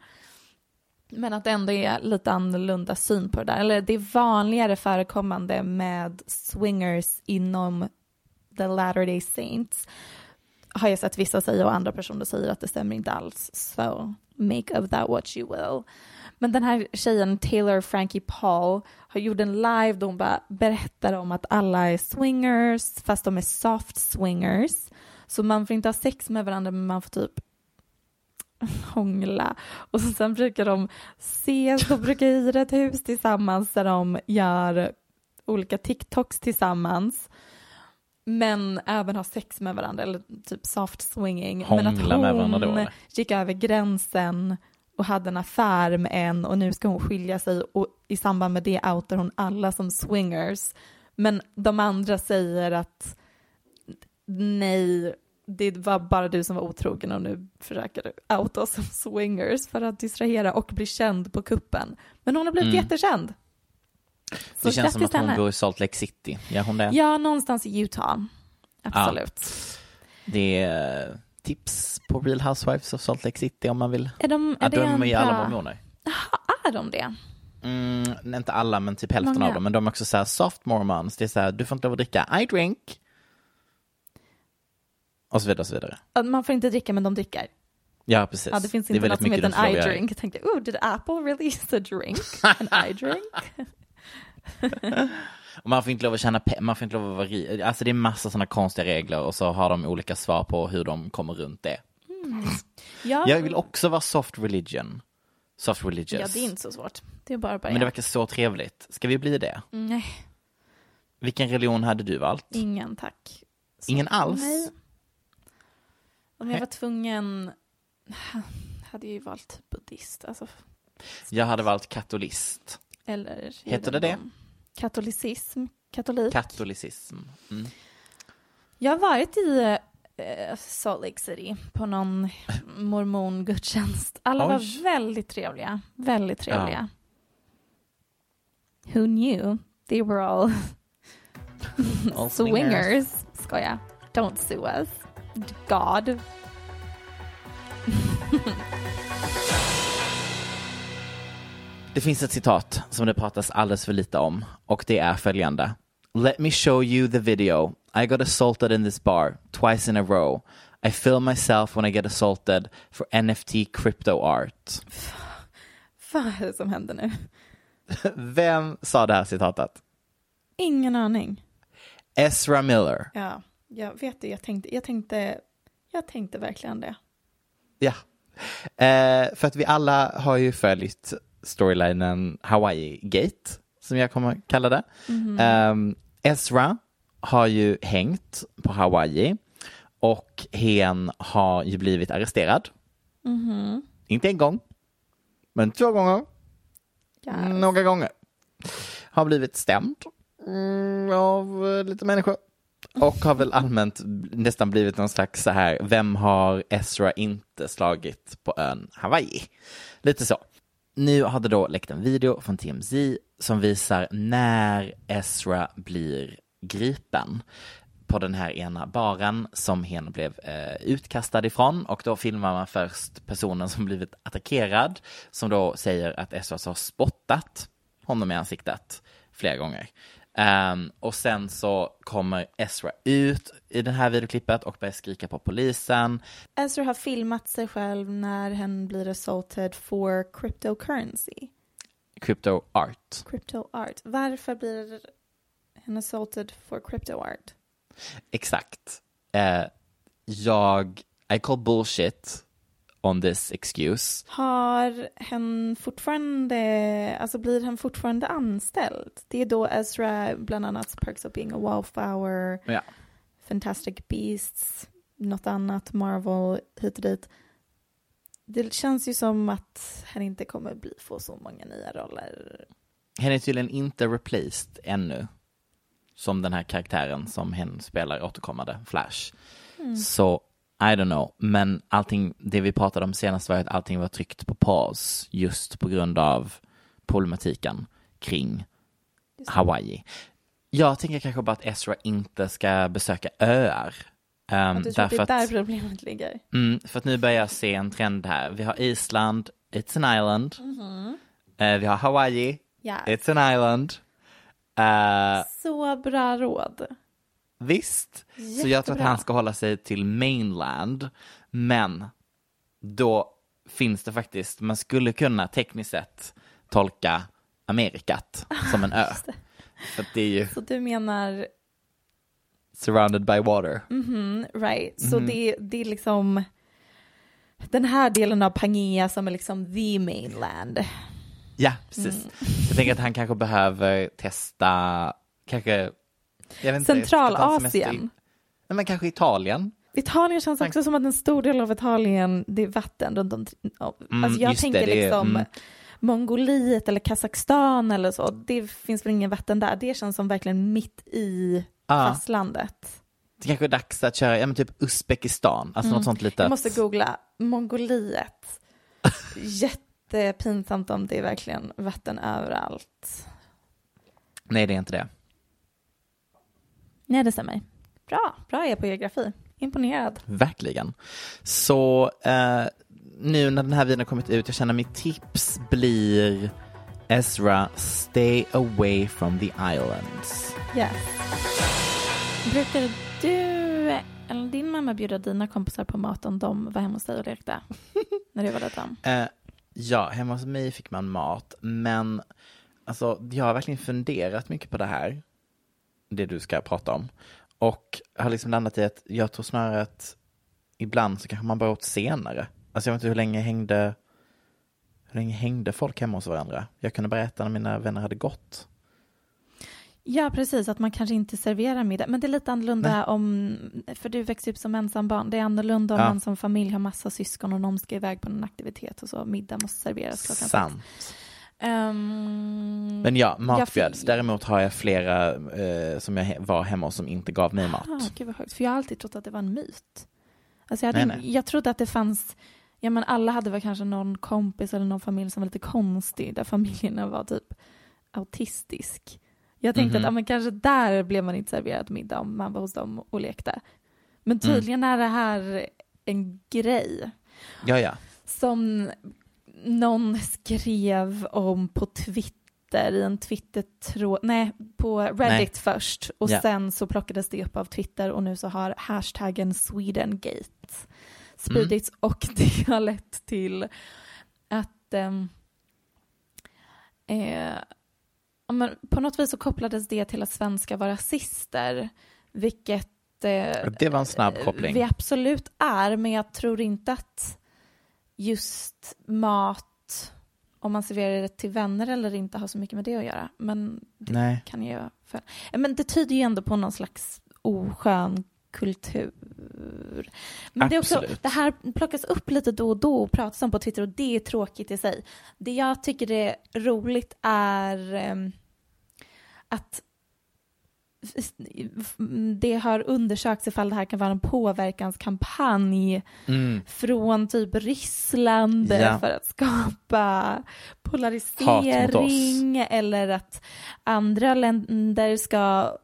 Men att det ändå är lite annorlunda syn på det där. Eller det är vanligare förekommande med swingers inom the latter day saints. Har jag sett vissa säga och andra personer säger att det stämmer inte alls. So make of that what you will. Men den här tjejen, Taylor Frankie Paul, har gjort en live där hon bara berättar om att alla är swingers, fast de är soft swingers. Så man får inte ha sex med varandra, men man får typ <laughs> hångla. Och så sen brukar de ses, de brukar hyra ett hus tillsammans där de gör olika TikToks tillsammans. Men även ha sex med varandra, eller typ soft swinging. men att Hångla med varandra då, hon eller? gick över gränsen och hade en affär med en och nu ska hon skilja sig och i samband med det outar hon alla som swingers. Men de andra säger att nej, det var bara du som var otrogen och nu försöker du outa oss som swingers för att distrahera och bli känd på kuppen. Men hon har blivit Mm. jättekänd. Det känns som att hon henne. bor i Salt Lake City. Gör hon det? Ja, någonstans i Utah. Absolut. Det är eh, tips på Real Housewives of Salt Lake City om man vill. Är de, är Ja, de är en alla mormoner. Jaha, är de det? Mm, inte alla, men typ hälften Många. av dem. Men de är också så här soft mormons. Det är så här, du får inte lov att dricka. I drink. Och så vidare och så vidare. Man får inte dricka men de dricker. Ja, precis. Ja, det finns inte något väldigt som heter en göra. I-drink. Jag tänkte, oh, did Apple release a drink? An I-drink? <laughs> Och man får inte lov att tjäna pe- man får inte lov att vara ri- Alltså det är massa sådana konstiga regler och så har de olika svar på hur de kommer runt det. Ja, Jag vill också vara soft religion. Soft religious. ja, det är inte så svårt. Det är bara börja. Men det verkar så trevligt. Ska vi bli det? Nej, Vilken religion hade du valt? ingen tack. Så- Ingen alls? Nej. Om jag var tvungen <sighs> hade jag ju valt buddhist. Alltså, Jag hade valt katolist. eller Heter det det? Katolicism. Katolik. Katolicism. Mm. Jag har varit i eh, Salt Lake City på någon <laughs> mormongudstjänst. Alla Oj. var väldigt trevliga. Väldigt trevliga. Who knew? They were all <laughs> All swingers. Skoja. Don't sue us. God. Det finns ett citat som det pratas alldeles för lite om och det är följande. Let me show you the video. I got assaulted in this bar twice in a row. I film myself when I get assaulted for NFT crypto art. Vad är det som händer nu? <laughs> Vem sa det här citatet? Ingen aning. Ezra Miller. Ja, jag vet det. Jag tänkte, jag tänkte, jag tänkte verkligen det. Ja. Eh, för att vi alla har ju följt storylinen Hawaii Gate, som jag kommer kalla det. Ehm, Ezra har ju hängt på Hawaii och hen har ju blivit arresterad. Inte en gång, men två gånger. Ja. Några gånger. Har blivit stämd mm, av eh, lite människor. Och har väl allmänt nästan blivit någon slags så här, vem har Ezra inte slagit på ön Hawaii? Lite så. Nu har det då läckt en video från TMZ som visar när Ezra blir gripen. på den här ena baren som hen blev eh, utkastad ifrån och då filmar man först personen som blivit attackerad som då säger att Ezra har spottat honom i ansiktet flera gånger. Um, och sen så kommer Ezra ut i det här videoklippet och börjar skrika på polisen. Ezra har filmat sig själv när hen blir assaulted for cryptocurrency. Crypto art. Crypto art. Varför blir hen assaulted for crypto art? Exakt. Uh, jag, I call bullshit on this excuse. Har hen fortfarande, alltså blir han fortfarande anställd? Det är då Ezra bland annat Perks of being a wallflower, Ja. Fantastic Beasts, något annat, Marvel, hit och dit. Det känns ju som att han inte kommer bli, få så många nya roller. Hen är tydligen inte replaced ännu. Som den här karaktären som hen spelar återkommande, Flash. Så, I don't know. Men allting, det vi pratade om senast var att allting var tryckt på paus just på grund av problematiken kring Hawaii. Jag tänker kanske bara att Ezra inte ska besöka öar. Um, du tror att det därför är där problemet ligger? mm, för att nu börjar jag se en trend här. Vi har Island, it's an island. Eh, vi har Hawaii, Ja. it's an island. Eh, Så bra råd. Visst, så jag tror att Jättebra. han ska hålla sig till mainland. Men då finns det faktiskt, man skulle kunna tekniskt sett tolka Amerikat <laughs> som en ö. Att det är ju Så du menar, surrounded by water. mhm, right, så Mhm. det, det är liksom den här delen av Pangea som är liksom the mainland. Ja, precis. Mm. Jag tänker att han kanske behöver testa, kanske, inte, Centralasien. Nej, men kanske Italien. Italien känns också som att en stor del av Italien, det är vatten runt. Mm, alltså jag just tänker det, det liksom mm. Mongoliet eller Kazakstan eller så, det finns väl ingen vatten där. Det känns som verkligen mitt i Ja. fastlandet. Det kanske är dags att köra, ja men typ Uzbekistan, alltså något sånt litet. Mm. Jag måste googla Mongoliet. <laughs> Jättepinsamt om det är verkligen vatten överallt. Nej, det är inte det. Nej, det stämmer. Bra, bra är jag på geografi. Imponerad. Verkligen. Så eh, nu när den här videon har kommit ut, jag känner mitt tips blir Ezra, stay away from the islands. Yes. Brukade du eller din mamma bjuda dina kompisar på mat om de var hemma hos dig och lekte? <laughs> När du var liten? Eh, ja, hemma hos mig fick man mat, men alltså, jag har verkligen funderat mycket på det här, det du ska prata om, och har liksom landat i att jag tror snarare att ibland så kanske man bara åt senare. Alltså jag vet inte hur länge hängde, hur länge hängde folk hemma hos varandra? Jag kunde bara äta när mina vänner hade gått. Ja, precis. Att man kanske inte serverar middag. Men det är lite annorlunda om, för du växer upp som ensam barn. Det är annorlunda om Ja. man som familj har massa syskon och någon ska iväg på någon aktivitet och så. Middag måste serveras klockan sex. Ehm, Men ja, matbjöds. fick- Däremot har jag flera eh, som jag he- var hemma hos som inte gav mig mat. Ah, gud vad sjukt. För jag har alltid trott att det var en myt. Alltså jag, hade, Nej, nej. jag trodde att det fanns, ja men alla hade väl kanske någon kompis eller någon familj som var lite konstig, där familjerna var typ autistisk. Jag tänkte Mhm. att ja, men kanske där blev man inte serverad middag om man var hos dem och lekte. Mm. Men tydligen är det här en grej Ja, ja. som någon skrev om på Twitter i en Twitter-tråd, nej, på Reddit Nej. först och Ja. sen så plockades det upp av Twitter och nu så har hashtaggen Swedengate spridits Mm. och det har lett till att ehm, eh, men på något vis så kopplades det till att svenskar var rasister, vilket eh, Det var en snabb koppling. vi absolut är, men jag tror inte att just mat, om man serverar det till vänner eller inte, har så mycket med det att göra. Men det Nej. kan ju... För... Men det tyder ju ändå på någon slags oskön kultur. Men det, är också, Absolut. det här plockas upp lite då och då och pratas om på Twitter och det är tråkigt i sig. Det jag tycker är roligt är ehm, att det har undersökts ifall det här kan vara en påverkanskampanj Mm. från typ Ryssland Ja. för att skapa polarisering eller att andra länder ska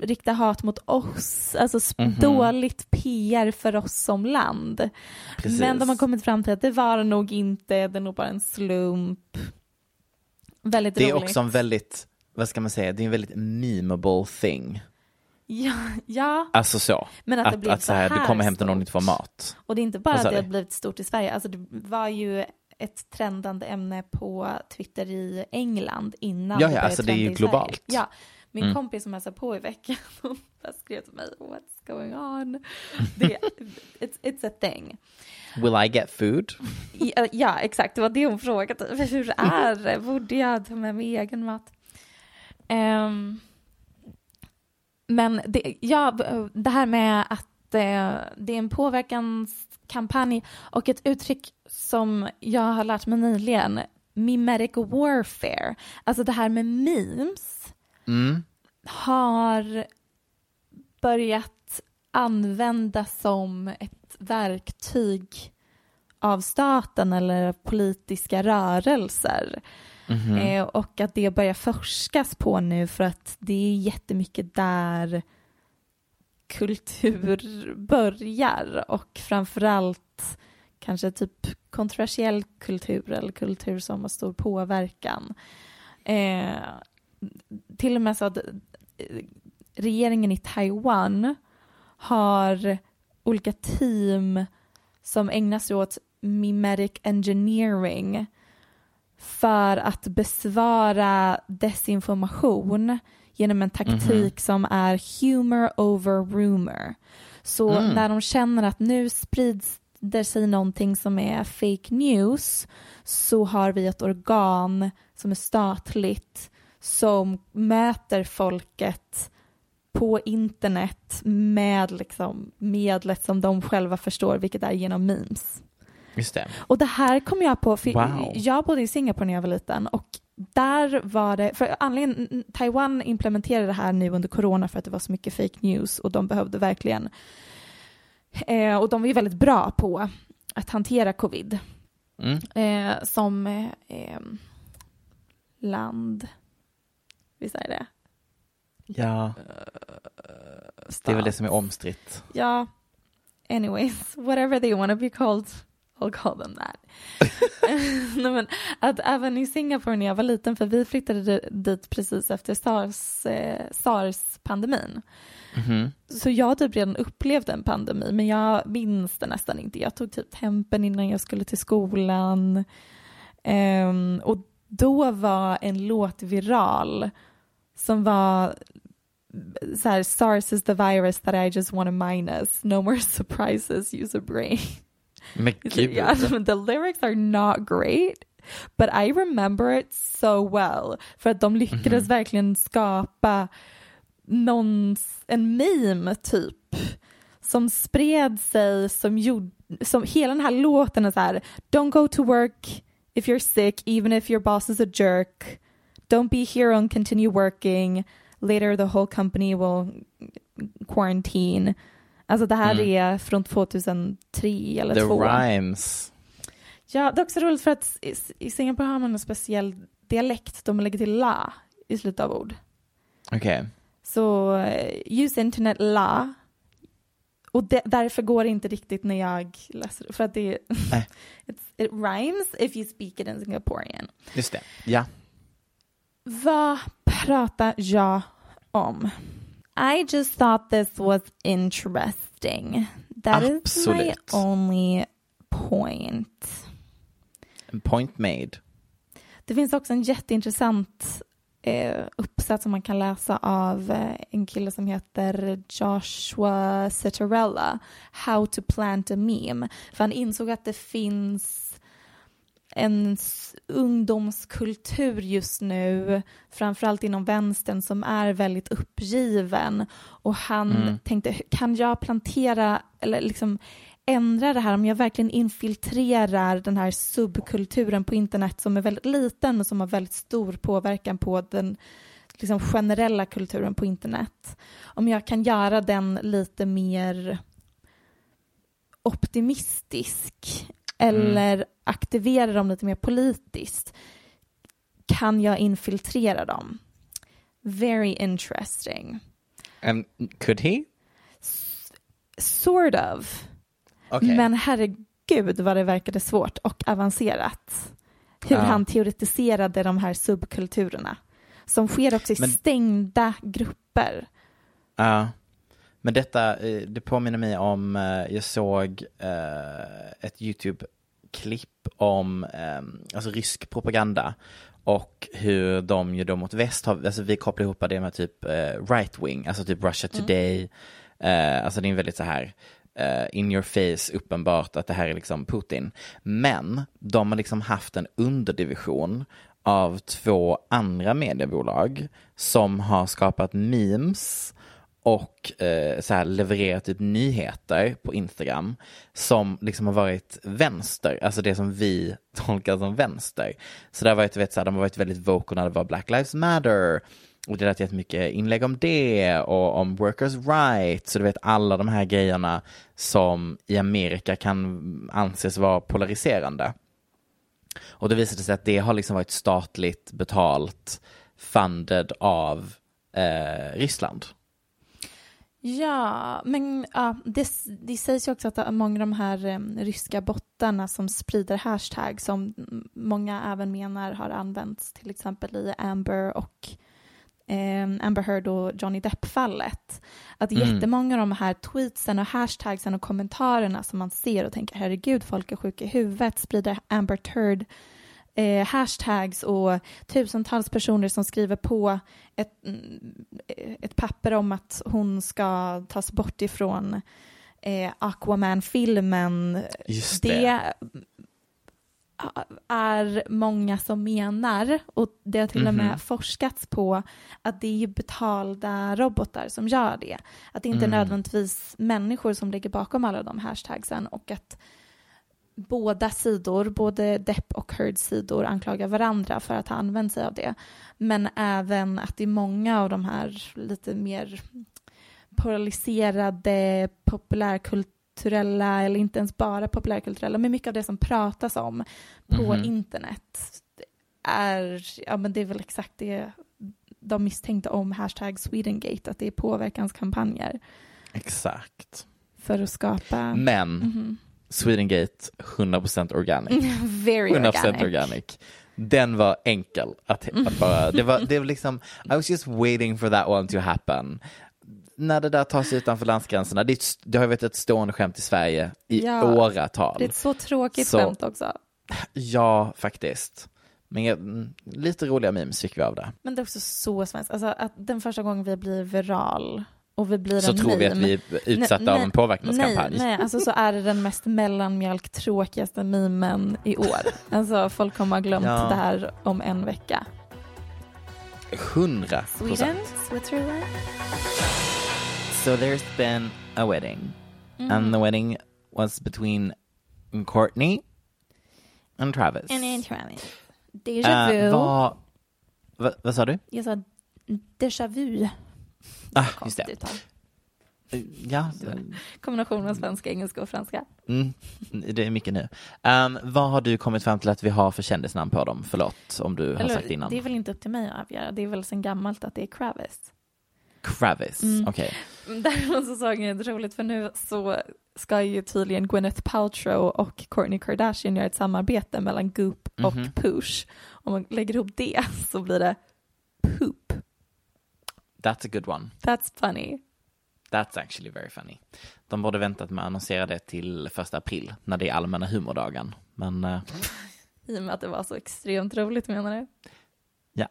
rikta hat mot oss, alltså sp- Mhm. dåligt PR för oss som land. Precis. Men de har kommit fram till att det var nog inte, det är nog bara en slump. Väldigt Det är roligt. också en väldigt, vad ska man säga, det är en väldigt memeable thing. Ja, ja, Alltså så. men att, det blev att så här, du kommer hem till någon och inte får mat. Och det är inte bara att det har blivit stort i Sverige, alltså det var ju ett trendande ämne på Twitter i England innan Ja, ja, började alltså det är ju globalt. Ja, min Mm. kompis som hälsade på i veckan, <laughs> hon bara skrev till mig, what's going on? Det, it's, it's a thing. Will I get food? Ja, Ja, exakt, det var det hon frågade. Hur är det? Borde jag ta med mig egen mat? Ehm, men det, ja, det här med att eh, det är en påverkanskampanj och ett uttryck som jag har lärt mig nyligen, mimetic warfare, alltså det här med memes Mm. har börjat användas som ett verktyg av staten eller politiska rörelser. Mhm. Eh, och att det börjar forskas på nu för att det är jättemycket där kultur börjar och framförallt kanske typ kontroversiell kultur eller kultur som har stor påverkan. Eh, till och med så att eh, regeringen i Taiwan har olika team som ägnar sig åt mimetic engineering för att besvara desinformation genom en taktik som är humor over rumor. Så Mm. när de känner att nu sprids det sig någonting som är fake news så har vi ett organ som är statligt som möter folket på internet med liksom medlet som de själva förstår, vilket är genom memes. Just det. Och det här kom jag på, för Wow. jag bodde i Singapore när jag var liten och där var det, för anledningen, Taiwan implementerade det här nu under corona för att det var så mycket fake news och de behövde verkligen, eh, och de var ju väldigt bra på att hantera covid Mm. eh, som eh, eh, land. Visst är det? Ja, det är väl det som är omstritt. Ja, anyways, whatever they want to be called, I'll call them that. Nej, men att även i Singapore när jag var liten, för vi flyttade di- dit precis efter SARS, eh, SARS-pandemin. Mhm. Så jag har typ redan upplevt en pandemi, men jag minns det nästan inte. Jag tog typ tempen innan jag skulle till skolan. Ehm, och då var en låt viral som var så här, SARS is the virus that I just want to minus. No more surprises, use a brain. Yeah, <laughs> the lyrics are not great. But I remember it so well. För att de lyckades verkligen skapa någon, en meme typ. Som spred sig, som gjorde, som hela den här låten är så här. Don't go to work if you're sick, even if your boss is a jerk. Don't be here and continue working. Later the whole company will quarantine. Alltså det här Mm. är från 2003 eller The 2002. rhymes. Ja, det är också roligt för att i, i Singapore har man en speciell dialekt. De lägger till la i slutet av ord. Okej. Så eh, use internet la. Och det, därför går det inte riktigt när jag läser För att det Nej. <laughs> it rhymes if you speak it in Singaporean. Just det. Ja. Vad pratar jag om? I just thought this was interesting. That is my Absolut. only point. Point made. Det finns också en jätteintressant eh, uppsats som man kan läsa av eh, en kille som heter Joshua Citarella, How to plant a meme. För han insåg att det finns en ungdomskultur just nu, framförallt inom vänstern, som är väldigt uppgiven. Och han Mm. tänkte, kan jag plantera, eller liksom ändra det här om jag verkligen infiltrerar den här subkulturen på internet som är väldigt liten men som har väldigt stor påverkan på den liksom, generella kulturen på internet. Om jag kan göra den lite mer optimistisk eller aktivera dem lite mer politiskt kan jag infiltrera dem. Very interesting. And could he? Sort of. Okej. Men herregud vad det verkade svårt och avancerat. Hur Ja. han teoretiserade de här subkulturerna. Som sker också i Men- stängda grupper. Ja. Men detta, eh, det påminner mig om, eh, jag såg eh, ett YouTube-klipp om eh, alltså rysk propaganda och hur de ju då mot väst har, alltså vi kopplar ihop det med typ right wing, alltså typ Russia Today, eh, alltså det är en väldigt så här in your face uppenbart att det här är liksom Putin. Men de har liksom haft en underdivision av två andra mediebolag som har skapat memes och eh, så här levererat typ nyheter på Instagram som liksom har varit vänster, alltså det som vi <laughs> tolkar som vänster. Så det har varit, vet, så här, de har varit väldigt vocal när det var Black Lives Matter och det har varit mycket inlägg om det och om workers rights, så du vet alla de här grejerna som i Amerika kan anses vara polariserande. Och då visade det sig att det har liksom varit statligt betalt, funded av eh, Ryssland. Ja, men ja, det, det sägs ju också att många av de här ryska bottarna som sprider hashtag som många även menar har använts till exempel i Amber och eh, Amber Heard och Johnny Depp-fallet. Att Mm. jättemånga av de här tweetsen och hashtagsen och kommentarerna som man ser och tänker herregud, folk är sjuka i huvudet, sprider Amber Heard eh, hashtags och tusentals personer som skriver på ett, mm, ett papper om att hon ska tas bort ifrån eh, Aquaman-filmen. Just det. är många som menar, och det har till och med Mhm. forskats på, att det är betalda robotar som gör det. Att det inte är Mm. nödvändigtvis människor som ligger bakom alla de hashtagsen och att båda sidor, både Depp och Heards sidor anklagar varandra för att ha använt sig av det. Men även att det är många av de här lite mer polariserade populärkulturella, eller inte ens bara populärkulturella, men mycket av det som pratas om på Mhm. internet är, ja men det är väl exakt det de misstänkte om hashtag Swedengate, att det är påverkanskampanjer Exakt. för att skapa... Men Mhm. Swedengate 100% organic. <laughs> Very 100% organic. organic. Den var enkel att, att bara, det var, <laughs> det var liksom, I was just waiting for that one to happen. När det där tas utanför landsgränserna, det, är det har varit ett stående skämt i Sverige i Ja, åratal. Det är ett så tråkigt Så- skämt också. <laughs> Ja, faktiskt. Men jag- mm, lite roliga memes fick vi av det. Men det är också så svenskt. Alltså att den första gången vi blir viral och vi blir Så en tror vi att vi är utsatta Nej, av en påverkanskampanj. Nej, nej, alltså så är det den mest mellanmjölk tråkigaste memen i år. Alltså folk kommer ha glömt Ja. det här om en vecka. 100 Sweden, Switzerland. So there's been a wedding. Mm. And the wedding was between Courtney and Travis. En inträning. Déjà vu. Eh, vad, vad, vad sa du? Jag sa déjà vu. Ah, just det. uttal. Ja, Kombination av svenska, engelska och franska. mm, det är mycket nu. Um, vad har du kommit fram till att vi har för kändisnamn på dem? Förlåt om du har Eller, sagt innan. det är väl inte upp till mig att avgöra. Det är väl sen gammalt att det är Kravis. Kravis, Mm. okej. Däremot så såg jag det roligt för nu så ska ju tydligen Gwyneth Paltrow och Kourtney Kardashian göra ett samarbete mellan Goop och Mhm. Push. Om man lägger ihop det <laughs> så blir det Poop. That's a good one. That's funny. That's actually very funny. De borde väntat med att annonsera det till första april när det är allmänna humordagen. Men eh, <laughs> I och med att det var så extremt roligt menar du? Ja.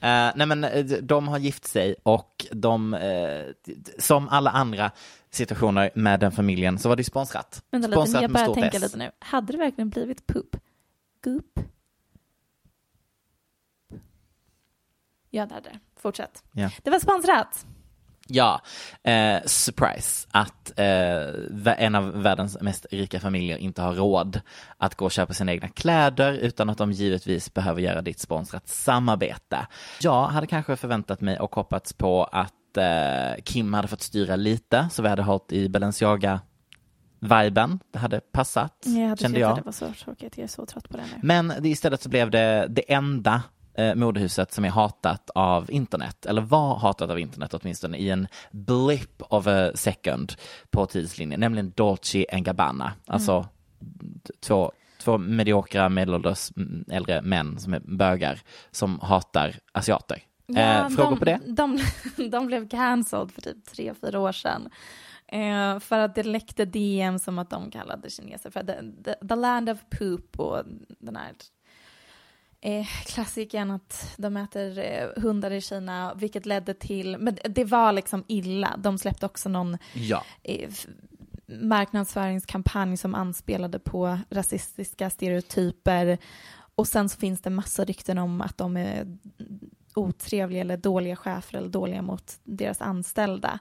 Eh, nej men eh, de har gift sig och de, eh, som alla andra situationer med den familjen så var det sponsrat. Vänta lite, sponsrat jag tänka S. lite nu. Hade det verkligen blivit Poop? Goop? Ja, det hade det. Fortsätt. Ja. Det var sponsrat. Ja, eh, surprise att eh, en av världens mest rika familjer inte har råd att gå och köpa sina egna kläder utan att de givetvis behöver göra ditt sponsrat samarbete. Jag hade kanske förväntat mig och hoppats på att eh, Kim hade fått styra lite så vi hade hållit i Balenciaga viben. Det hade passat, Jag hade kände jag. det var så tråkigt. Jag är så trött på det nu. Men det, istället så blev det det enda eh, modehuset som är hatat av internet, eller var hatat av internet åtminstone i en blip of a second på tidslinjen, nämligen Dolce Gabbana. Alltså två, två mediokra medelålders mm, äldre män som är bögar som hatar asiater. eh, frågor de, på det? De, <laughs> de blev cancelled för typ tre, fyra år sedan. Eh, för att det läckte DM som att de kallade kineser för the, the, the land of poop och den här eh, klassikern att de äter eh, hundar i Kina, vilket ledde till, men det var liksom illa. De släppte också någon Ja. eh, marknadsföringskampanj som anspelade på rasistiska stereotyper. Och sen så finns det massa rykten om att de är otrevliga eller dåliga chefer eller dåliga mot deras anställda.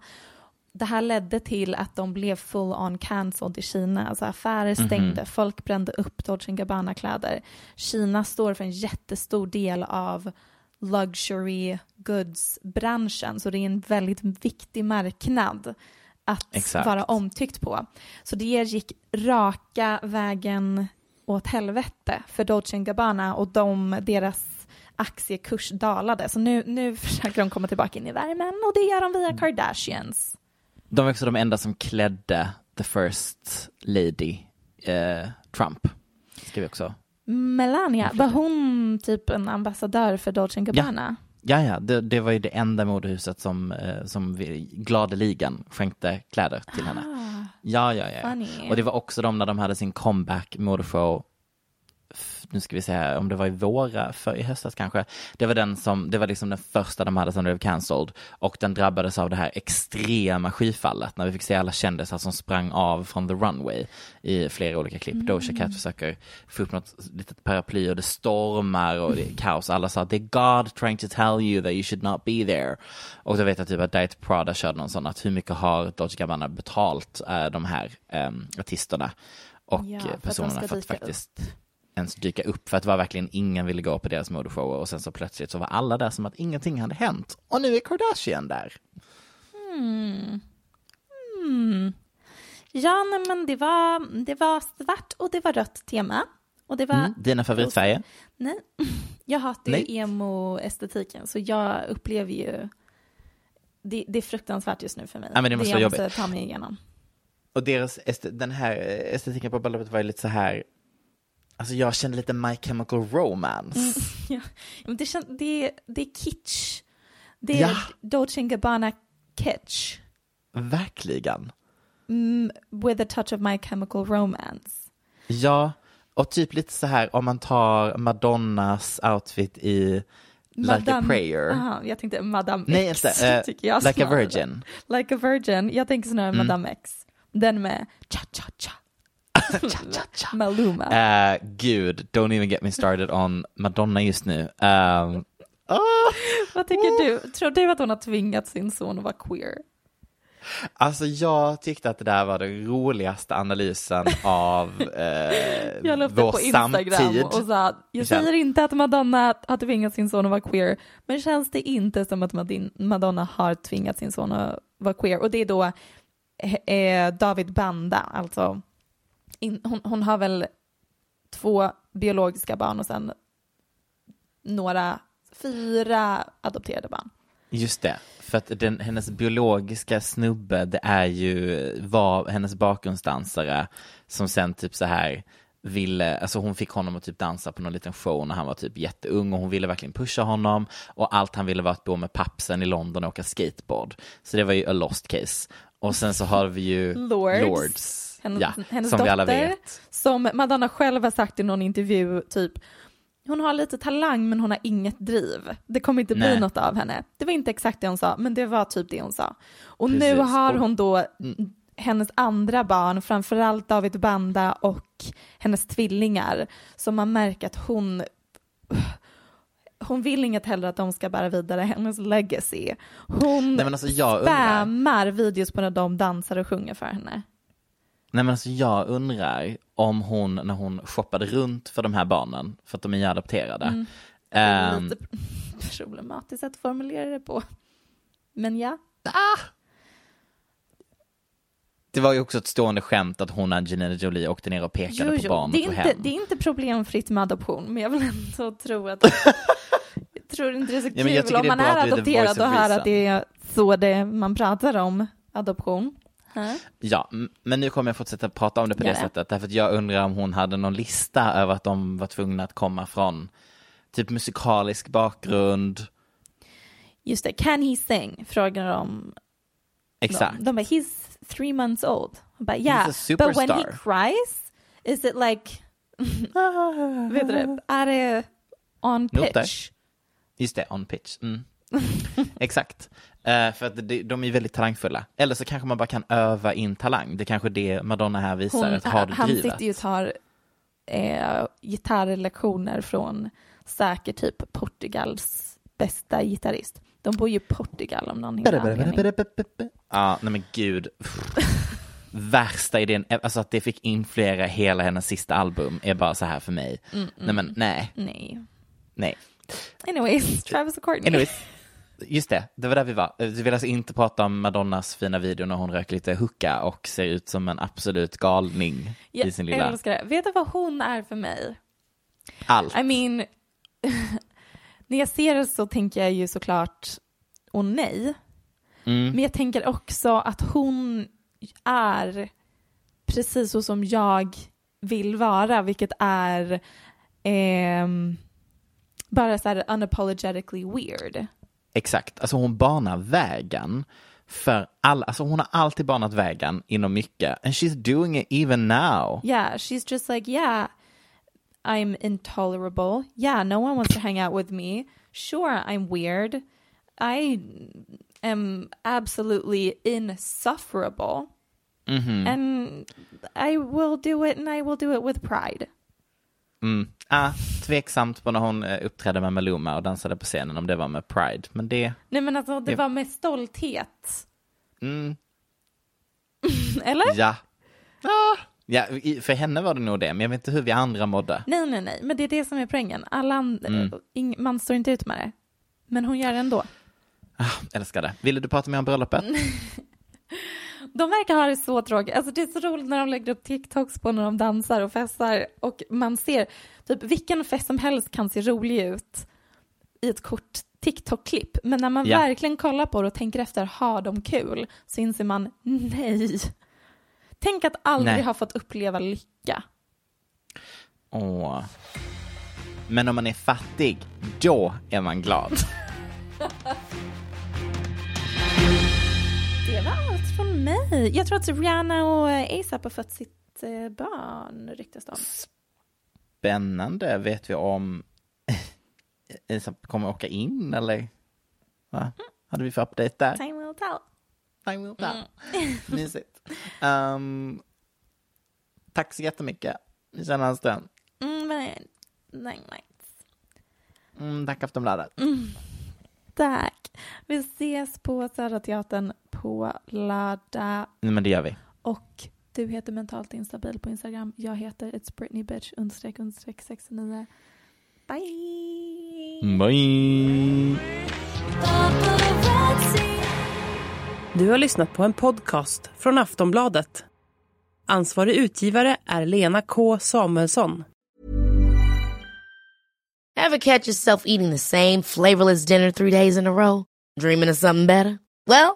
Det här ledde till att de blev full on cancelled i Kina. Alltså affärer stängde, folk brände upp Dolce Gabbana-kläder. Kina står för en jättestor del av luxury goods-branschen, så det är en väldigt viktig marknad att Exakt. vara omtyckt på. Så det gick raka vägen åt helvete för Dolce Gabbana och de, deras aktiekurs dalade. Så nu, nu försöker de komma tillbaka in i värmen och det gör de via Kardashians. De var också de enda som klädde the first lady, eh, Trump. Ska vi också Melania, var hon typ en ambassadör för Dolce Gabbana? Ja, ja, det, det var ju det enda modehuset som, eh, som vi, gladeligen skänkte kläder till henne. Ja, ja, ja. Funny. Och det var också de när de hade sin comeback modeshow nu ska vi se här, om det var i våra, för i höstas kanske. Det var den som, det var liksom den första de hade som blev cancelled. Och den drabbades av det här extrema skyfallet när vi fick se alla kändisar som sprang av från the runway i flera olika klipp. Doja Cat försöker få upp något litet paraply och det stormar och det är kaos. Alla sa det är God trying to tell you that you should not be there. Och då vet jag typ att Diet Prada körde någon sån att hur mycket har Dolce Gabbana betalt eh, de här eh, artisterna och Ja, eh, för att personerna för att dyka upp. Ens dyka upp för att det var verkligen ingen ville gå på deras modeshower och sen så plötsligt så var alla där som att ingenting hade hänt och nu är Kardashian där. Ja, nej, men det var, det var svart och det var rött tema. Och det var, Mm. Dina favoritfärger? nej, <laughs> jag hatar ju emo-estetiken så jag upplever ju, det, det är fruktansvärt just nu för mig. Ja, men det måste jag vara måste jobbigt. ta mig igenom. Och deras, den här eh, estetiken på bröllopet var ju lite så här, alltså jag kände lite My Chemical Romance. <laughs> Ja, men det, kän, det, det är kitsch. Det är Ja. Dolce Gabbana kitsch. Verkligen. Mm, with a touch of My Chemical Romance. Ja, och typ lite så här om man tar Madonnas outfit i Like a prayer. Aha, jag tänkte Madame Nej, X. inte. eh, tycker jag like a snarare. virgin. Like a Virgin. Jag tänker snarare Mm. Madame X. Den med cha-cha-cha. Maluma. Eh, gud, don't even get me started on Madonna just nu. Um, <laughs> Vad tycker du? Tror du att hon har tvingat sin son att vara queer? Alltså jag tyckte att det där var den roligaste analysen av eh, Jag la upp vår det på Instagram samtid. och sa, jag säger inte att Madonna har tvingat sin son att vara queer, men känns det inte som att Madonna har tvingat sin son att vara queer? Och det är då eh, David Banda, alltså in, hon, hon har väl två biologiska barn och sen några, fyra adopterade barn. Just det, för att den, hennes biologiska snubbe, det är ju, var hennes bakgrundsdansare som sen typ så här ville, alltså hon fick honom att typ dansa på någon liten show när han var typ jätteung och hon ville verkligen pusha honom och allt han ville var att bo med pappsen i London och åka skateboard. Så det var ju a lost case. Och sen så har vi ju Lords. Lords Hennes, ja, hennes som dotter, som Madonna själv har sagt i någon intervju, typ hon har lite talang men hon har inget driv. Det kommer inte bli Nej. något av henne. Det var inte exakt det hon sa, men det var typ det hon sa. Och nu Precis. har Och- hon då hennes andra barn, framförallt David Banda och hennes tvillingar, som man märker att hon hon vill inget hellre att de ska bära vidare hennes legacy. Hon Nej, alltså, spammar videos på när de dansar och sjunger för henne. Nej men alltså jag undrar om hon, när hon shoppade runt för de här barnen, för att de är ju adopterade. Mm. Det är ehm, lite problematiskt att formulera det på. Men ja. det var ju också ett stående skämt att hon Angelina Jolie åkte ner och pekade Jo, på jo. barnet Det, är och inte, hem. det är inte problemfritt med adoption, men jag vill ändå tro att <laughs> tror inte det är så Ja, jag kul tycker om man är är adopterad och hör att det är så det man pratar om adoption. Hä? Ja, men nu kommer jag fortsätta prata om det på det sättet, därför att jag undrar om hon hade någon lista över att de var tvungna att komma från typ musikalisk bakgrund. Just det, can he sing? Frågar de. Exakt. De, de bara, he's three months old. Bara, yeah, but when he superstar." cries, is it like, <laughs> vet du det, är det on Noter. pitch? Just det, on pitch. Mm. <laughs> Exakt. Eh, för att det, de är väldigt talangfulla. Eller så kanske man bara kan öva in talang. Det är kanske det Madonna här visar, Hon, att har du han drivet. sitter ju och tar eh, gitarrlektioner från säkert typ Portugals bästa gitarrist. De bor ju i Portugal om någon himla anledning. Ja, nej men gud. <laughs> Värsta idén, alltså att det fick influera hela hennes sista album är bara så här för mig. Nej men nej, Nej. nej. Anyways, Travis och Courtney. Anyways, just det, det var där vi var. Vi vill alltså inte prata om Madonnas fina video när hon röker lite hucka och ser ut som en absolut galning Jag i sin lilla älskar det. Vet du vad hon är för mig? allt. I mean, <laughs> när jag ser det så tänker jag ju såklart, och nej. Mm. Men jag tänker också att hon är precis så som jag vill vara, vilket är ehm, bara så här unapologetically weird. Exakt, alltså hon banar vägen för alla, alltså hon har alltid banat vägen inom mycket and she's doing it even now. Yeah, she's just like, yeah, I'm intolerable. Yeah, no one wants to hang out with me. Sure, I'm weird. I am absolutely insufferable. And I will do it and I will do it with pride. Mm. Ah, tveksamt på när hon eh, uppträdde med Maluma och dansade på scenen om det var med Pride, men det, Nej men alltså det Det- var med stolthet. mm, <laughs> Eller? ja. Ah. Ja, för henne var det nog det, men jag vet inte hur vi andra mådde. Nej, nej, nej. Men det är det som är poängen. Alla and- Mm. ing- man står inte ut med det. Men hon gör det ändå. Älskar det. Ville du prata mer om bröllopet? <laughs> De verkar ha det så tråkigt. Alltså det är så roligt när de lägger upp TikToks på när de dansar och festar och man ser typ vilken fest som helst kan se rolig ut i ett kort TikTok-klipp. Men när man Ja. verkligen kollar på det och tänker efter, har de kul? Så inser man, nej. Tänk att aldrig Nej. ha fått uppleva lycka. Åh. Men om man är fattig, då är man glad. <laughs> mig. Jag tror att Rihanna och ASAP har fått sitt eh, barn, ryktas om. Spännande. Vet vi om <laughs> Isab kommer åka in eller? Va? Hade vi för update där? Time will tell. Time will tell. <laughs> Mysigt. Um, tack så jättemycket. Vi en stund. Mm, nej, nej. Mm, tack Aftonbladet. Tack. Vi ses på Södra Teatern på lördag. Men det gör vi. Och du heter mentalt instabil på Instagram. Jag heter It's Britney Bitch understreck understreck 69. Bye! Bye. Du har lyssnat på en podcast från Aftonbladet. Ansvarig utgivare är Lena K Samuelsson. Ever catch yourself eating the same flavorless dinner three days in a row? Dreaming of something better? Well,